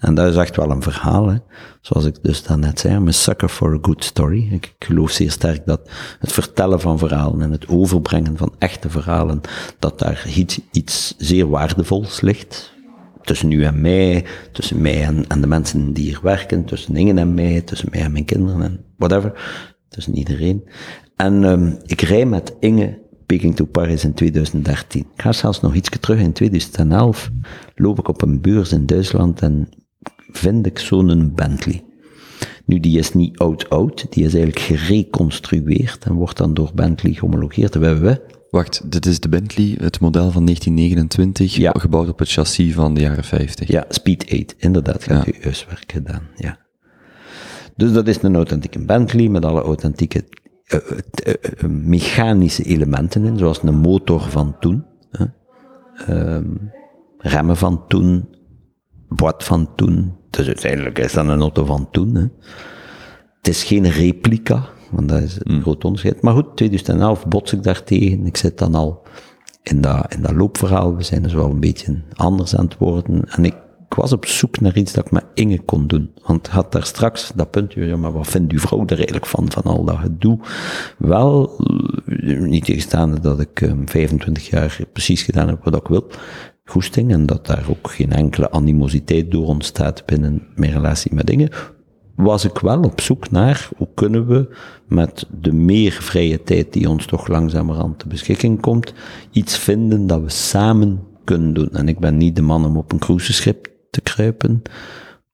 En dat is echt wel een verhaal, hè. zoals ik dus daarnet zei, I'm a sucker for a good story. Ik geloof zeer sterk dat het vertellen van verhalen en het overbrengen van echte verhalen, dat daar iets, iets zeer waardevols ligt tussen u en mij, tussen mij en, de mensen die hier werken, tussen Inge en mij, tussen mij en mijn kinderen en whatever, tussen iedereen. En um, ik rij met Inge Peking to Paris in 2013. Ik ga zelfs nog iets terug. In 2011 loop ik op een beurs in Duitsland en vind ik zo'n Bentley. Nu, die is niet oud-oud, die is eigenlijk gereconstrueerd en wordt dan door Bentley gehomologeerd. We Wacht, dit is de Bentley, het model van 1929, ja. gebouwd op het chassis van de jaren 50. Ja, Speed 8, inderdaad, heb je huiswerk gedaan, ja. Dus dat is een authentieke Bentley met alle authentieke uh, uh, uh, mechanische elementen in, zoals een motor van toen, um, remmen van toen, boîte van toen. Dus uiteindelijk is dat een auto van toen. Hè. Het is geen replica, want dat is een mm. groot onderscheid. Maar goed, 2011 bots ik daar tegen. Ik zit dan al in dat, in dat loopverhaal. We zijn dus wel een beetje anders aan het worden. En ik, ik was op zoek naar iets dat ik met Inge kon doen. Want had daar straks dat punt, ja, maar wat vindt uw vrouw er eigenlijk van, van al dat gedoe? Wel, niet tegenstaande dat ik um, 25 jaar precies gedaan heb wat ik wil. Goesting, en dat daar ook geen enkele animositeit door ontstaat binnen mijn relatie met dingen was ik wel op zoek naar hoe kunnen we met de meer vrije tijd die ons toch langzamerhand te beschikking komt, iets vinden dat we samen kunnen doen. En ik ben niet de man om op een cruiseschip te kruipen,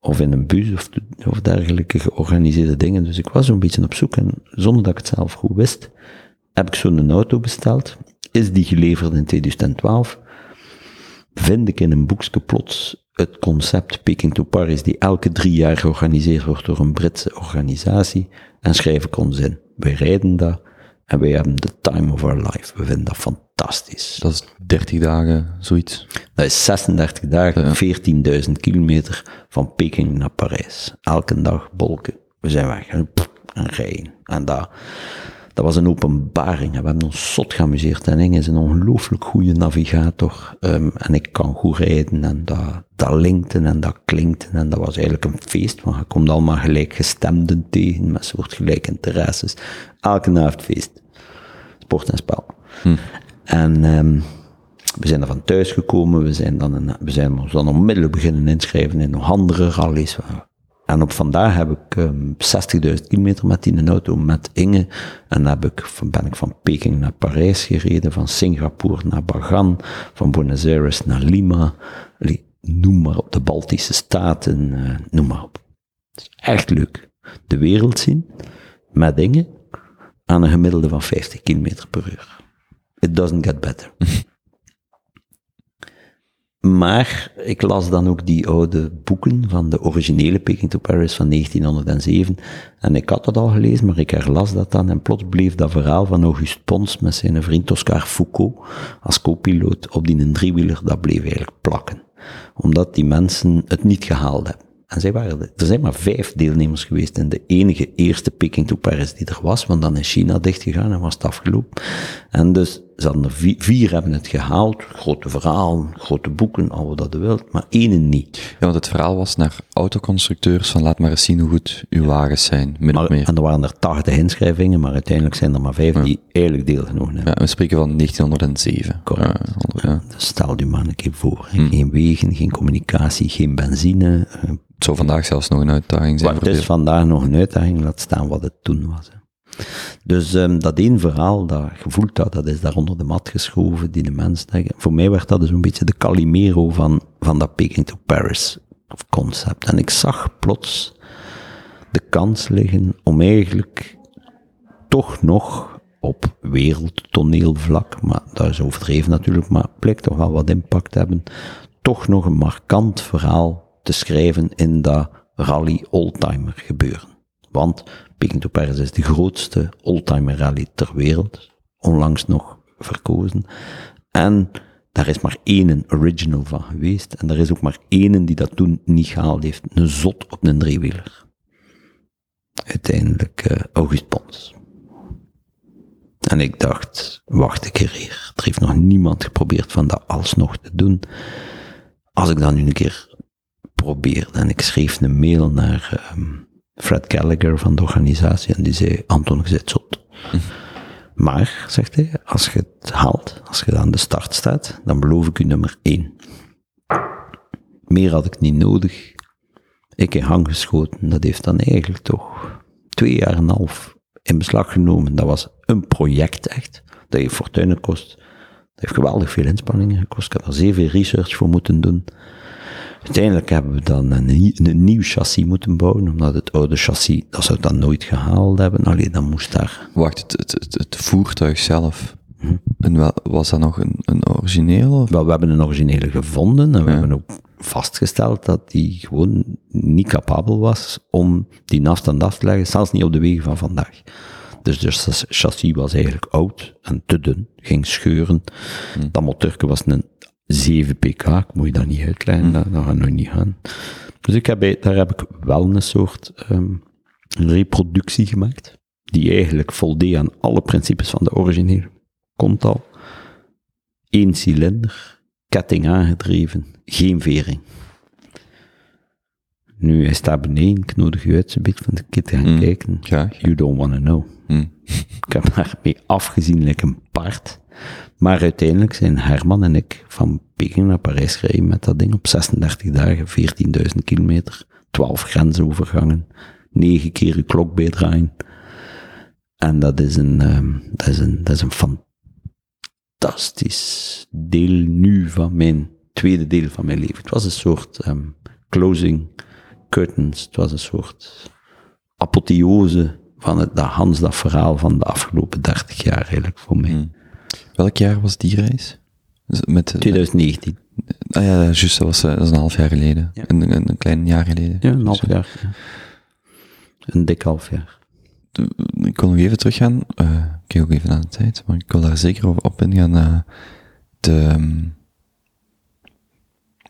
of in een bus of, of dergelijke georganiseerde dingen. Dus ik was zo'n beetje op zoek en zonder dat ik het zelf goed wist, heb ik zo'n auto besteld. Is die geleverd in 2012? Vind ik in een boekje plots het concept Peking to Paris, die elke drie jaar georganiseerd wordt door een Britse organisatie, en schrijf ik ons in. Wij rijden dat en wij hebben de time of our life. We vinden dat fantastisch. Dat is 30 dagen, zoiets? Dat is 36 dagen, 14.000 kilometer van Peking naar Parijs. Elke dag bolken. We zijn weg en, en rijden. En dat, dat was een openbaring. We hebben ons zot geamuseerd. En Inge is een ongelooflijk goede navigator. Um, en ik kan goed rijden. En dat, dat linkte en dat klinkte. En dat was eigenlijk een feest. Want je komt allemaal gelijkgestemden tegen. Met soortgelijke interesses. Elke avond feest. Sport en spel. Hm. En um, we zijn er van thuis gekomen, we zijn, dan een, we zijn ons dan onmiddellijk beginnen inschrijven in nog andere rallies. En op vandaag heb ik um, 60.000 kilometer met die auto met Inge. En dan heb ik, ben ik van Peking naar Parijs gereden, van Singapore naar Bagan, van Buenos Aires naar Lima. Noem maar op, de Baltische Staten, uh, noem maar op. Het is echt leuk. De wereld zien, met Inge, aan een gemiddelde van 50 kilometer per uur. It doesn't get better. Maar ik las dan ook die oude boeken van de originele Peking to Paris van 1907. En ik had dat al gelezen, maar ik herlas dat dan. En plots bleef dat verhaal van Auguste Pons met zijn vriend Oscar Foucault als co-piloot op die een driewieler, dat bleef eigenlijk plakken. Omdat die mensen het niet gehaald hebben. En zij waren er. Er zijn maar vijf deelnemers geweest in de enige eerste Peking to Paris die er was, want dan is China dichtgegaan en was het afgelopen. En dus ze hadden er vier, vier, hebben het gehaald, grote verhaal, grote boeken, al wat dat wilt, maar één niet. Ja, want het verhaal was naar autoconstructeurs van laat maar eens zien hoe goed uw wagens zijn, min maar, meer. En er waren er 80 inschrijvingen, maar uiteindelijk zijn er maar vijf die eigenlijk deelgenomen hebben. Ja, we spreken van 1907. Correct. Ja, dus stel je maar een keer voor. Hmm. Geen wegen, geen communicatie, geen benzine. Het zou vandaag zelfs nog een uitdaging zijn. Maar het is vandaag nog een uitdaging, laat staan wat het toen was. Dus um, dat één verhaal, dat gevoel dat, dat is daar onder de mat geschoven, die de mensen Voor mij werd dat dus een beetje de Calimero van, van dat Peking to Paris concept. En ik zag plots de kans liggen om eigenlijk toch nog op wereldtoneelvlak, maar dat is overdreven natuurlijk, maar blijkt toch wel wat impact hebben, toch nog een markant verhaal te schrijven in dat rally oldtimer gebeuren. Want Peking to Paris is de grootste oldtimer rally ter wereld, onlangs nog verkozen. En daar is maar één original van geweest. En er is ook maar één die dat toen niet gehaald heeft. Een zot op een driewieler. Uiteindelijk uh, August Pons. En ik dacht, wacht een keer hier. Er heeft nog niemand geprobeerd van dat alsnog te doen. Als ik dat nu een keer probeer, en ik schreef een mail naar um, Fred Gallagher van de organisatie en die zei, Anton, je zit zot. Maar, zegt hij, als je het haalt, als je aan de start staat, dan beloof ik u nummer één. Meer had ik niet nodig. Ik heb hang geschoten, dat heeft dan eigenlijk toch twee jaar en een half in beslag genomen. Dat was een project echt, dat heeft fortuinen kost. Dat heeft geweldig veel inspanningen gekost. Ik heb er zeer veel research voor moeten doen. Uiteindelijk hebben we dan een, een, nieuw chassis moeten bouwen, omdat het oude chassis, dat zou het dan nooit gehaald hebben. Alleen dan moest daar... Wacht, het, het, het, het voertuig zelf, hm? en wel, was dat nog een, een origineel? Wel, we hebben een originele gevonden en we hebben ook vastgesteld dat die gewoon niet capabel was om die afstand af te leggen, zelfs niet op de wegen van vandaag. Dus het chassis was eigenlijk oud en te dun, ging scheuren. Hm. Dat motorke was een 7 pk, ik moet je dat niet uitleggen, dat, dat gaat nog niet gaan. Dus ik heb, daar heb ik wel een soort um, reproductie gemaakt, die eigenlijk voldeed aan alle principes van de originele. Komt al. Eén cilinder, ketting aangedreven, geen vering. Nu, hij staat beneden, ik nodig u uit, een beetje van de kit te gaan mm. kijken. Ja. You don't want to know. Mm. ik heb daarmee afgezien, like een paard. Maar uiteindelijk zijn Herman en ik van Peking naar Parijs gereden met dat ding op 36 dagen, 14.000 kilometer, 12 grensovergangen, 9 keer uw klok bijdraaien. En dat is een, um, dat is een, dat is een fantastisch deel nu van mijn tweede deel van mijn leven. Het was een soort um, closing curtains, het was een soort apotheose van het, dat Hans, dat verhaal van de afgelopen 30 jaar eigenlijk voor mij. Hmm. Welk jaar was die reis? Met, 2019. Ah ja, juist, dat was, eh, dat is een half jaar geleden. Ja. Een, een, een, klein jaar geleden. Ja, een half dus, jaar. Ja. Een dik half jaar. Ik wil nog even teruggaan, uh, ik kijk ook even naar de tijd, maar ik wil daar zeker over op ingaan. Uh, de, ehm,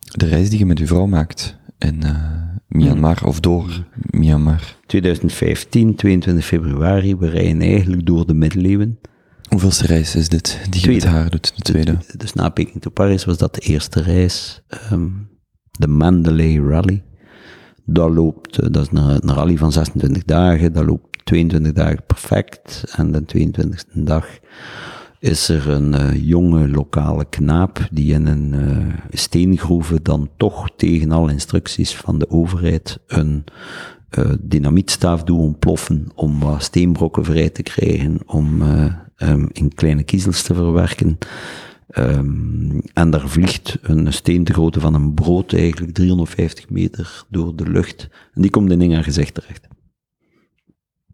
de reis die je met je vrouw maakt in uh, Myanmar, of door Myanmar. 2015, 22 februari, we rijden eigenlijk door de middeleeuwen. Hoeveelste reis is dit, die je met haar doet, de tweede? dus na Peking to Paris was dat de eerste reis, um, de Mandalay Rally. Dat loopt, eh, dat is een, een, rally van 26 dagen, dat loopt 22 dagen perfect, en de 22e dag is er een uh, jonge lokale knaap die in een uh, steengroeve dan toch tegen alle instructies van de overheid een uh, dynamietstaaf doet ontploffen om wat steenbrokken vrij te krijgen, om um, in kleine kiezels te verwerken. Um, en daar vliegt een steen te grootte van een brood eigenlijk 350 meter door de lucht. En die komt in Inga gezicht terecht.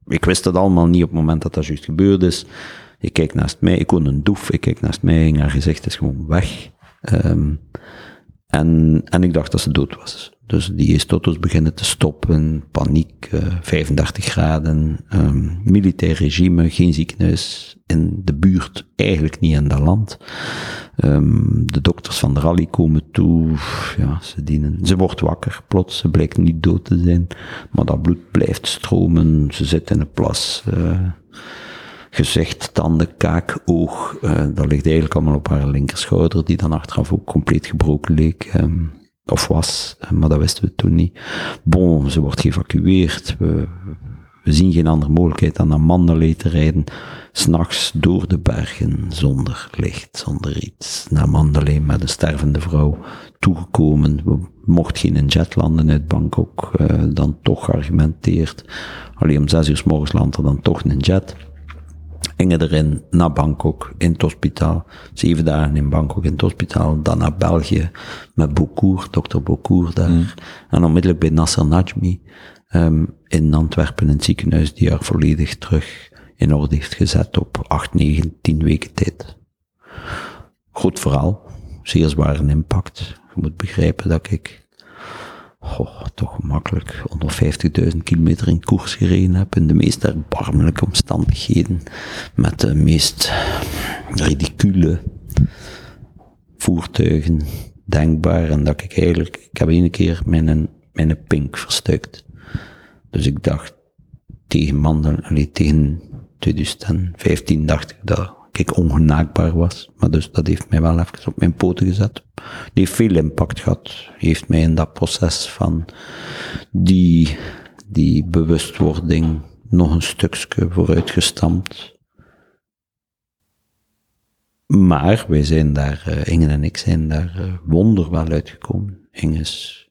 Ik wist dat allemaal niet op het moment dat dat juist gebeurd is. Ik kijk naast mij, ik woon een doef, ik kijk naast mij haar gezicht is gewoon weg. Um, en, en ik dacht dat ze dood was. Dus die stotos beginnen te stoppen, paniek, uh, 35 graden, um, militair regime, geen ziekenhuis in de buurt, eigenlijk niet in dat land. Um, de dokters van de rally komen toe, ja, ze dienen, ze wordt wakker plots, ze blijkt niet dood te zijn, maar dat bloed blijft stromen, ze zit in een plas. Uh, gezicht, tanden, kaak, oog, uh, dat ligt eigenlijk allemaal op haar linkerschouder, die dan achteraf ook compleet gebroken leek. Um, of was, maar dat wisten we toen niet. Bon, ze wordt geëvacueerd. We, zien geen andere mogelijkheid dan naar Mandalay te rijden. S'nachts door de bergen, zonder licht, zonder iets. Naar Mandalay met een stervende vrouw toegekomen. We mochten geen jet landen uit Bangkok. Uh, dan toch geargumenteerd. Alleen om zes uur s morgens landt er dan toch een jet gingen erin naar Bangkok in het hospitaal. Zeven dagen in Bangkok in het hospitaal. Dan naar België met Bokour, dokter Bokour daar. Mm. En onmiddellijk bij Nasser Najmi um, in Antwerpen in het ziekenhuis die haar volledig terug in orde heeft gezet op acht, negen, tien weken tijd. Goed verhaal. Zeer zware impact. Je moet begrijpen dat ik toch makkelijk 150.000 kilometer in koers gereden heb, in de meest erbarmelijke omstandigheden, met de meest ridicule voertuigen denkbaar, en dat ik eigenlijk, ik heb één keer mijn, mijn pink verstuikt. Dus ik dacht, tegen Mandel, tegen 2015 dacht ik dat ik ongenaakbaar was. Maar dus dat heeft mij wel even op mijn poten gezet. Die heeft veel impact gehad. Heeft mij in dat proces van die, die bewustwording nog een stukje vooruitgestampt. Maar wij zijn daar, uh, Inge en ik zijn daar uh, wonderwel uitgekomen. Inge is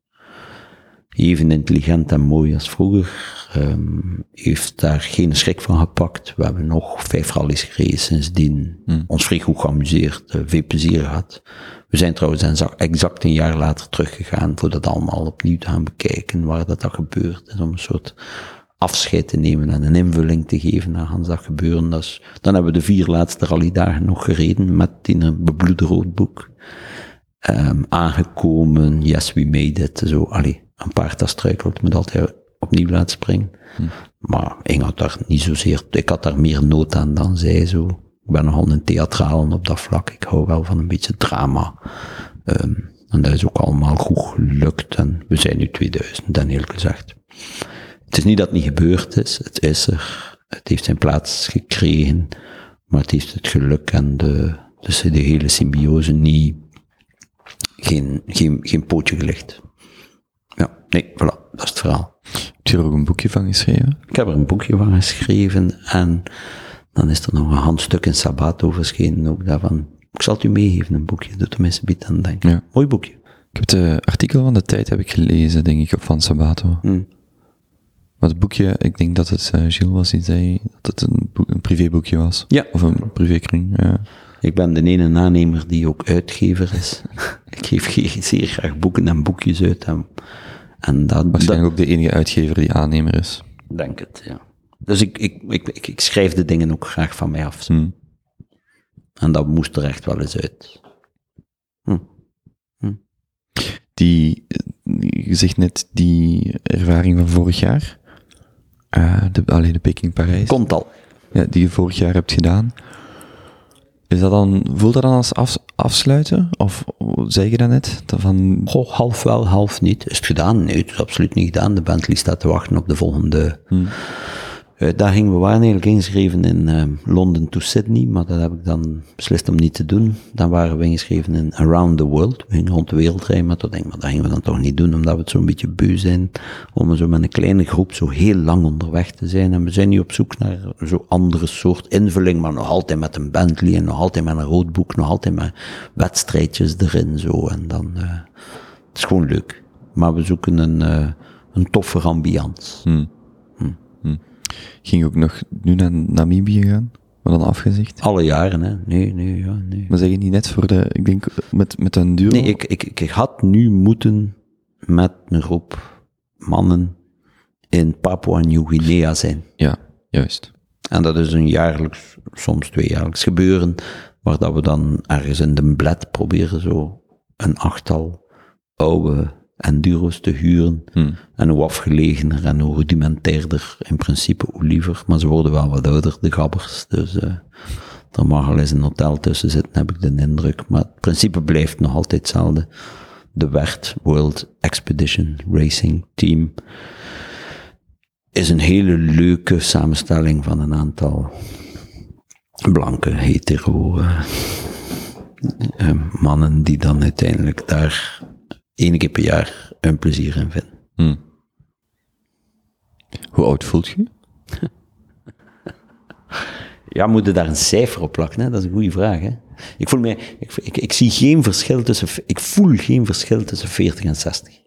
even intelligent en mooi als vroeger. Um, heeft daar geen schrik van gepakt. We hebben nog vijf rallies gereden sindsdien. Hmm. Ons vrij goed geamuseerd, uh, veel plezier gehad. We zijn trouwens exact een jaar later teruggegaan voor dat allemaal opnieuw te gaan bekijken, waar dat, dat gebeurt. is om een soort afscheid te nemen en een invulling te geven aan dat gebeuren. Is, dan hebben we de vier laatste rallydagen nog gereden met in een bebloede roodboek. Um, aangekomen, yes, we made it. Zo, allee, een paard dat struikelt, moet altijd opnieuw laten springen. Hm. Maar ik had daar niet zozeer, ik had daar meer nood aan dan zij zo. Ik ben nogal een theatraal op dat vlak. Ik hou wel van een beetje drama. Um, en dat is ook allemaal goed gelukt. En we zijn nu 2000, dan heel gezegd. Het is niet dat het niet gebeurd is. Het is er. Het heeft zijn plaats gekregen. Maar het heeft het geluk en de, dus de hele symbiose niet, geen, geen, geen pootje gelegd. Nee, voilà, dat is het verhaal. Heb je er ook een boekje van geschreven? Ik heb er een boekje van geschreven en dan is er nog een handstuk in Sabato verschenen ook daarvan. Ik zal het u meegeven, een boekje, doe tenminste biedt aan denken. Ja. Mooi boekje. Ik heb het artikel van de tijd heb ik gelezen, denk ik, van Sabato. Hmm. Maar het boekje, ik denk dat het uh, Gilles was die zei dat het een, boek, een privéboekje was. Ja. Of een privékring, ja. Ik ben de ene nanemer die ook uitgever is. ik geef zeer graag boeken en boekjes uit. En en dat, Waarschijnlijk ook de enige uitgever die aannemer is. Denk het, ja. Dus ik, ik, ik, ik, schrijf de dingen ook graag van mij af. Hmm. En dat moest er echt wel eens uit. Hm. Hm. Die, je zegt net die ervaring van vorig jaar. Uh, de, alleen de Peking Parijs. Komt al. Ja, die je vorig jaar hebt gedaan. Is dat dan, voelt dat dan als af, afsluiten? Of zeg je dat net? Dat van... Goh, half wel, half niet. Is het gedaan? Nee, het is absoluut niet gedaan. De Bentley staat te wachten op de volgende hmm. Uitdaging. We waren eigenlijk ingeschreven in uh, London to Sydney, maar dat heb ik dan beslist om niet te doen. Dan waren we ingeschreven in Around the World. We gingen rond de wereld rijden, maar toen denk ik, maar dat gingen we dan toch niet doen, omdat we het zo'n beetje beu zijn om zo met een kleine groep zo heel lang onderweg te zijn. En we zijn nu op zoek naar zo'n andere soort invulling, maar nog altijd met een Bentley en nog altijd met een roodboek, nog altijd met wedstrijdjes erin zo. En dan, uh, het is gewoon leuk. Maar we zoeken een, uh, een toffe ambiance. Hmm. Ging je ook nog nu naar Namibië gaan? Maar dan afgezegd? Alle jaren, hè. Nee, nee, ja, nee. Maar zeg je niet net voor de, ik denk, met, met een duo? Nee, ik, ik, ik had nu moeten met een groep mannen in Papua Nieuw-Guinea zijn. Ja, juist. En dat is een jaarlijks, soms tweejaarlijks gebeuren, waar dat we dan ergens in de bled proberen zo een achttal oude enduro's te huren. Hmm. En hoe afgelegener en hoe rudimentairder in principe, hoe liever. Maar ze worden wel wat ouder, de gabbers. Dus uh, er mag al eens een hotel tussen zitten, heb ik de indruk. Maar het principe blijft nog altijd hetzelfde. De WERT, World Expedition Racing Team, is een hele leuke samenstelling van een aantal blanke, hetero uh, uh, mannen die dan uiteindelijk daar één keer per jaar een plezier in vinden. Hmm. Hoe oud voelt je? ja, moet je daar een cijfer op plakken? Hè? Dat is een goede vraag. Hè? Ik, voel mij, ik, ik, ik, zie geen verschil tussen, ik voel geen verschil tussen 40 en 60.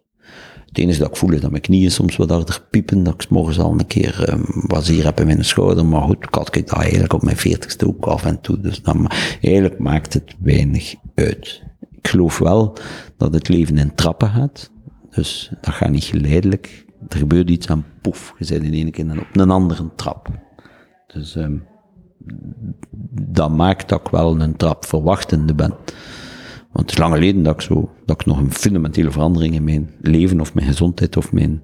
Het enige dat ik voel is dat mijn knieën soms wat harder piepen, dat ik morgens al een keer um, wat zeer heb in mijn schouder, maar goed, ik had ik dat eigenlijk op mijn 40ste ook af en toe, dus dan, eigenlijk maakt het weinig uit. Ik geloof wel dat het leven in trappen gaat, dus dat gaat niet geleidelijk. Er gebeurt iets aan poef, je zit in één keer op een andere trap. Dus um, dat maakt dat ik wel een trap verwachtende ben. Want het is lang geleden dat ik zo, dat ik nog een fundamentele verandering in mijn leven of mijn gezondheid of mijn,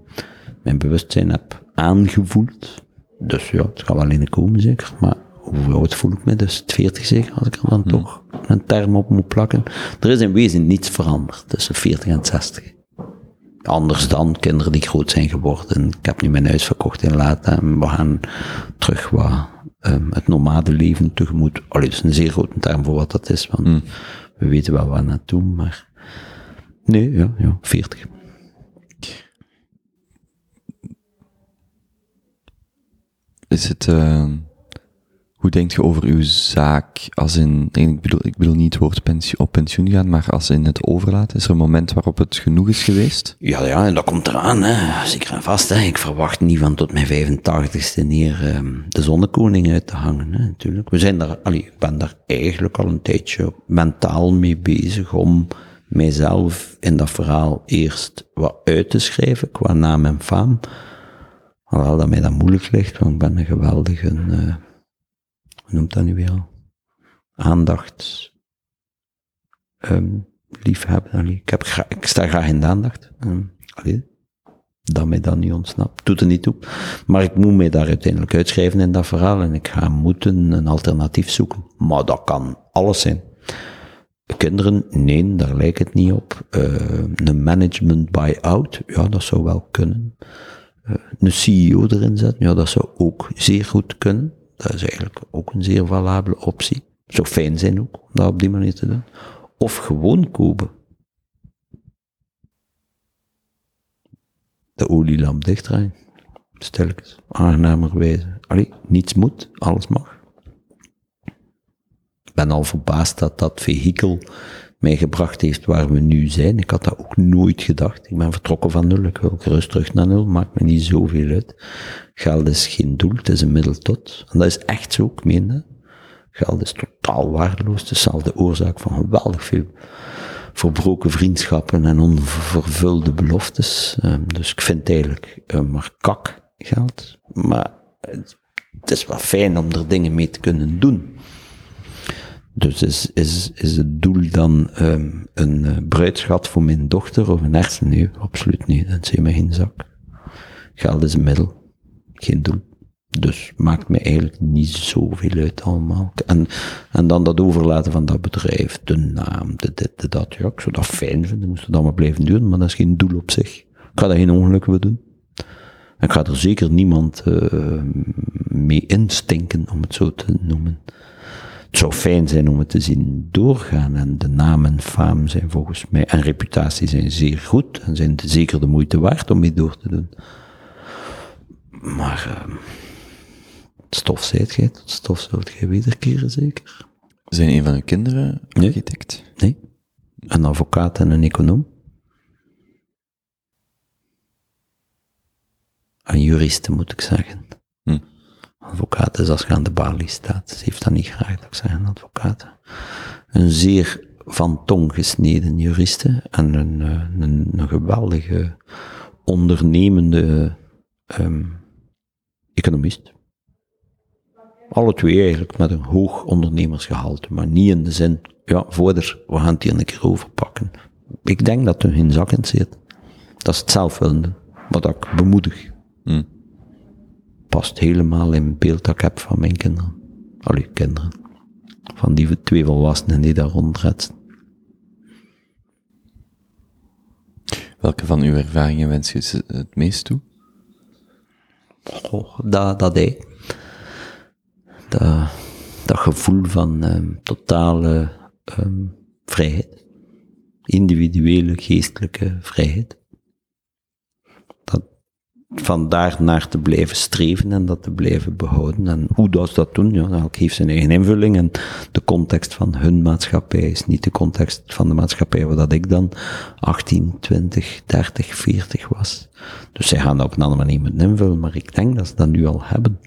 mijn bewustzijn heb aangevoeld. Dus ja, het gaat wel in komen zeker. Maar hoe oud voel ik me? Dus 40 zeker, als ik er dan toch een term op moet plakken. Er is in wezen niets veranderd tussen 40 en 60. Anders dan kinderen die groot zijn geworden. Ik heb nu mijn huis verkocht in Lata en we gaan terug wat um, het nomade leven tegemoet. Allee, dat is een zeer grote term voor wat dat is, want Hmm. we weten wel waar naartoe, maar nee, ja, ja, 40. Is het, uh, hoe denk je over uw zaak als in, ik bedoel, ik bedoel niet het woord pensioen, op pensioen gaan, maar als in het overlaten? Is er een moment waarop het genoeg is geweest? Ja, ja, en dat komt eraan, hè. zeker en vast. Hè. Ik verwacht niet van tot mijn 85ste neer um, de zonnekoning uit te hangen, hè, natuurlijk. We zijn daar, allee, ik ben daar eigenlijk al een tijdje mentaal mee bezig om mijzelf in dat verhaal eerst wat uit te schrijven, qua naam en faam. Alhoewel dat mij dat moeilijk ligt, want ik ben een geweldige, uh, noemt dat nu weer? Aandacht, um, liefhebben. Ik, heb ik sta graag in de aandacht. Um, allee, dat mij dat niet ontsnapt. Doet er niet toe. Maar ik moet mij daar uiteindelijk uitschrijven in dat verhaal en ik ga moeten een alternatief zoeken. Maar dat kan alles zijn. Kinderen, nee, daar lijkt het niet op. Uh, een management buy-out, ja, dat zou wel kunnen. Uh, een CEO erin zetten, ja, dat zou ook zeer goed kunnen. Dat is eigenlijk ook een zeer valabele optie. Zou fijn zijn ook, om dat op die manier te doen. Of gewoon kopen. De olielamp dichtdraaien. Stilletjes, aangenamer wijze. Allee, niets moet, alles mag. Ik ben al verbaasd dat dat vehikel mij gebracht heeft waar we nu zijn. Ik had dat ook nooit gedacht. Ik ben vertrokken van nul. Ik wil gerust terug naar nul. Maakt me niet zoveel uit. Geld is geen doel, het is een middel tot. En dat is echt zo, ik meen. Geld is totaal waardeloos. Het is zelf de oorzaak van geweldig veel verbroken vriendschappen en onvervulde beloftes. Um, dus ik vind eigenlijk uh, maar kak geld. Maar het, het is wel fijn om er dingen mee te kunnen doen. Dus is, is, is het doel dan um, een uh, bruidschat voor mijn dochter of een hersen? Nee, absoluut niet. Dat is helemaal geen zak. Geld is een middel, geen doel. Dus maakt me eigenlijk niet zoveel uit allemaal. En, en dan dat overlaten van dat bedrijf, de naam, de dit, de dat. Ja, ik zou dat fijn vinden, moest het allemaal blijven doen, maar dat is geen doel op zich. Ik ga daar geen ongeluk mee doen. Ik ga er zeker niemand uh, mee instinken, om het zo te noemen. Het zou fijn zijn om het te zien doorgaan. En de naam en faam zijn volgens mij, en reputatie zijn zeer goed. En zijn zeker de moeite waard om mee door te doen. Maar uh, stof zijt gij, tot stof zult gij wederkeren zeker. Zijn een van uw kinderen architect? Nee. nee. Een advocaat en een econoom. Een juriste moet ik zeggen. Advocaat is als je aan de balie staat. Ze heeft dat niet graag dat ik zeg, een advocaat. Een zeer van tong gesneden juriste en een, eh, een, een geweldige ondernemende um, economist. Alle twee eigenlijk met een hoog ondernemersgehalte, maar niet in de zin, ja, voorder, we gaan het hier een keer overpakken. Ik denk dat hun geen zak in zit. Dat is het zelf wat ik bemoedig. Hmm. Past helemaal in het beeld dat ik heb van mijn kinderen. Allee, kinderen. Van die twee volwassenen die daar rondretsen. Welke van uw ervaringen wens je het meest toe? Oh, dat, dat hij. Dat, dat gevoel van um, totale um, vrijheid. Individuele, geestelijke vrijheid van daar naar te blijven streven en dat te blijven behouden. En hoe dat ze dat doen, ja, elk heeft zijn eigen invulling en de context van hun maatschappij is niet de context van de maatschappij waar dat ik dan 18, 20, 30, 40 was. Dus zij gaan dat op een andere manier moeten invullen, maar ik denk dat ze dat nu al hebben.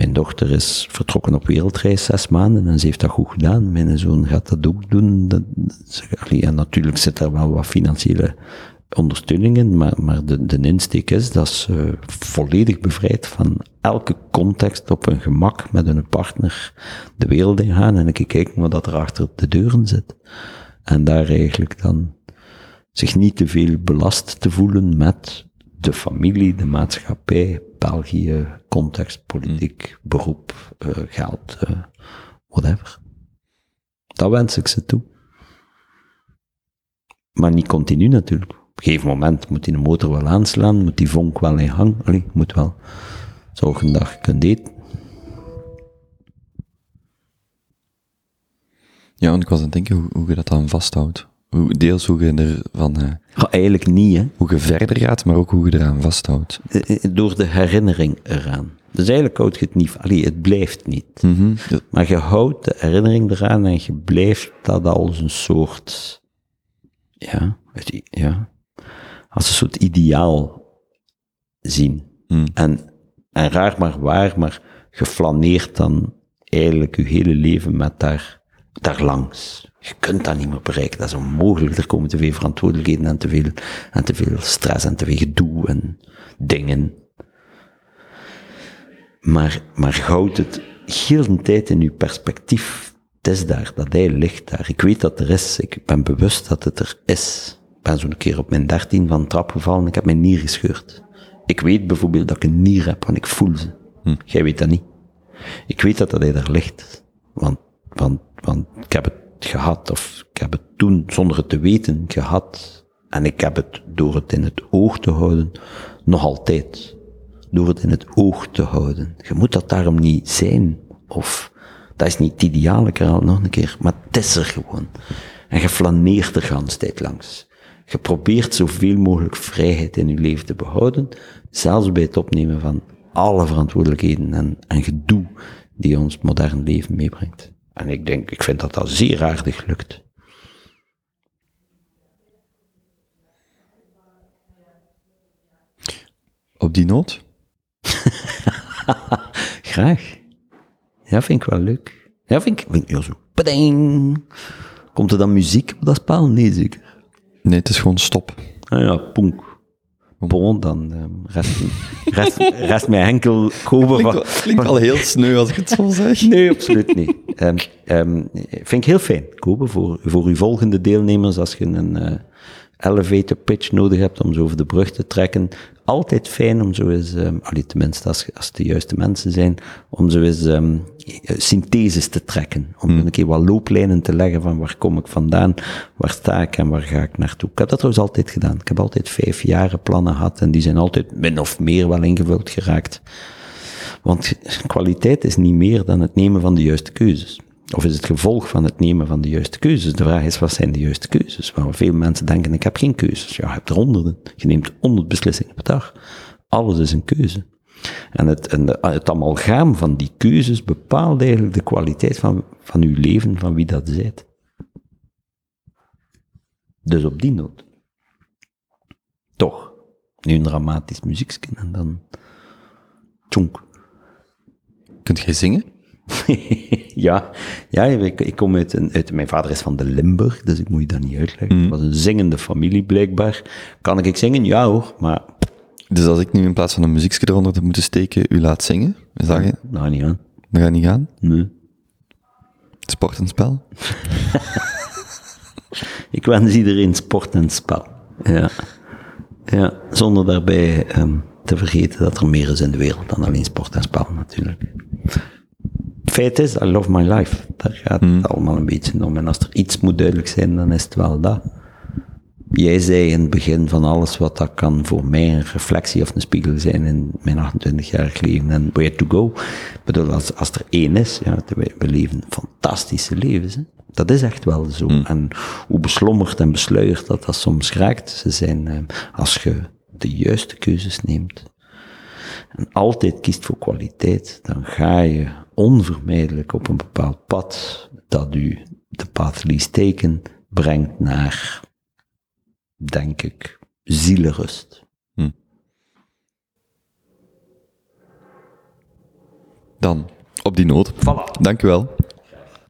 Mijn dochter is vertrokken op wereldreis zes maanden en ze heeft dat goed gedaan. Mijn zoon gaat dat ook doen. Dat, en natuurlijk zit er wel wat financiële ondersteuningen, maar, maar de, de insteek is dat ze volledig bevrijd van elke context op een gemak met hun partner de wereld in gaan en ik kijk wat dat er achter de deuren zit. En daar eigenlijk dan zich niet te veel belast te voelen met de familie, de maatschappij, België, context, politiek, beroep, uh, geld, uh, whatever. Dat wens ik ze toe. Maar niet continu natuurlijk een gegeven moment moet die motor wel aanslaan, moet die vonk wel in gang, allee, moet wel zorgen dat je kunt eten. Ja, want ik was aan het denken hoe, hoe je dat dan vasthoudt. Hoe, deels hoe je er van... Uh, eigenlijk niet, hè. Hoe je verder gaat, maar ook hoe je eraan vasthoudt. Eh, eh, door de herinnering eraan. Dus eigenlijk houd je het niet... Allee, het blijft niet. Mm Maar je houdt de herinnering eraan en je blijft dat als een soort... Ja, ja als een soort ideaal zien. Hmm. En, en raar maar waar, maar geflaneerd dan eigenlijk je hele leven met daar, daar langs. Je kunt dat niet meer bereiken, dat is onmogelijk. Er komen te veel verantwoordelijkheden en te veel, en te veel stress en te veel gedoe en dingen. Maar, maar houd het heel een tijd in je perspectief. Het is daar, dat hij ligt daar. Ik weet dat er is, ik ben bewust dat het er is ben zo'n keer op mijn dertien van een trap gevallen en ik heb mijn nier gescheurd. Ik weet bijvoorbeeld dat ik een nier heb, want ik voel ze. Hm. Jij weet dat niet. Ik weet dat dat hij daar ligt. Want, want, want ik heb het gehad, of ik heb het toen zonder het te weten gehad. En ik heb het door het in het oog te houden, nog altijd. Door het in het oog te houden. Je moet dat daarom niet zijn. Of, dat is niet het ideale, ik herhaal nog een keer. Maar het is er gewoon. En je flaneert er gans tijd langs. Je probeert zoveel mogelijk vrijheid in je leven te behouden, zelfs bij het opnemen van alle verantwoordelijkheden en, en gedoe die ons modern leven meebrengt. En ik denk, ik vind dat dat zeer aardig lukt. Op die noot? Graag. Ja, vind ik wel leuk. Ja, vind ik, vind ik ja, zo. Pading. Komt er dan muziek op dat spel? Nee, zeker. Nee, het is gewoon stop. Ah ja, ponk. Bon, dan um, rest, rest, rest mij enkel kopen klinkt, van... Klinkt al heel sneu als ik het zo zeg. Nee, absoluut niet. Um, um, vind ik heel fijn, kopen voor, voor uw volgende deelnemers als je een, uh, elevator pitch nodig hebt om zo over de brug te trekken. Altijd fijn om zo eens, um, allee, tenminste als, als het de juiste mensen zijn, om zo eens um, syntheses te trekken. Om een keer wat looplijnen te leggen van waar kom ik vandaan, waar sta ik en waar ga ik naartoe. Ik heb dat trouwens altijd gedaan. Ik heb altijd vijf jaren plannen gehad en die zijn altijd min of meer wel ingevuld geraakt. Want kwaliteit is niet meer dan het nemen van de juiste keuzes. Of is het gevolg van het nemen van de juiste keuzes? De vraag is, wat zijn de juiste keuzes? Waar veel mensen denken, ik heb geen keuzes. Ja, je hebt er honderden. Je neemt honderd beslissingen per dag. Alles is een keuze. En het, en het amalgaam van die keuzes bepaalt eigenlijk de kwaliteit van, van uw leven, van wie dat zijt. Dus op die noot. Toch. Nu een dramatisch muziekje en dan... Tjonk. Kunt jij zingen? ja, ja ik, ik kom uit, een, uit, Mijn vader is van de Limburg, dus ik moet je dat niet uitleggen. Mm. Het was een zingende familie, blijkbaar. Kan ik zingen? Ja hoor, maar... Dus als ik nu in plaats van een muziekje eronder te moeten steken, u laat zingen, is dat je? Nou, niet aan. Dat gaat niet gaan? Nee. Sport en spel? ik wens iedereen sport en spel. Ja. Ja, zonder daarbij um, te vergeten dat er meer is in de wereld dan alleen sport en spel, natuurlijk feit is, I love my life. Daar gaat het allemaal een beetje om. En als er iets moet duidelijk zijn, dan is het wel dat. Jij zei in het begin van alles wat dat kan voor mij een reflectie of een spiegel zijn in mijn 28-jarig leven en where to go. Ik bedoel, als, als er één is, ja, we, leven fantastische levens. Hè? Dat is echt wel zo. En hoe beslommerd en besluierd dat dat soms raakt, ze zijn, eh, als je de juiste keuzes neemt en altijd kiest voor kwaliteit, dan ga je onvermijdelijk op een bepaald pad dat u de path least taken brengt naar, denk ik, zielerust. Hm. Dan, op die noot. Voilà. Dank u wel.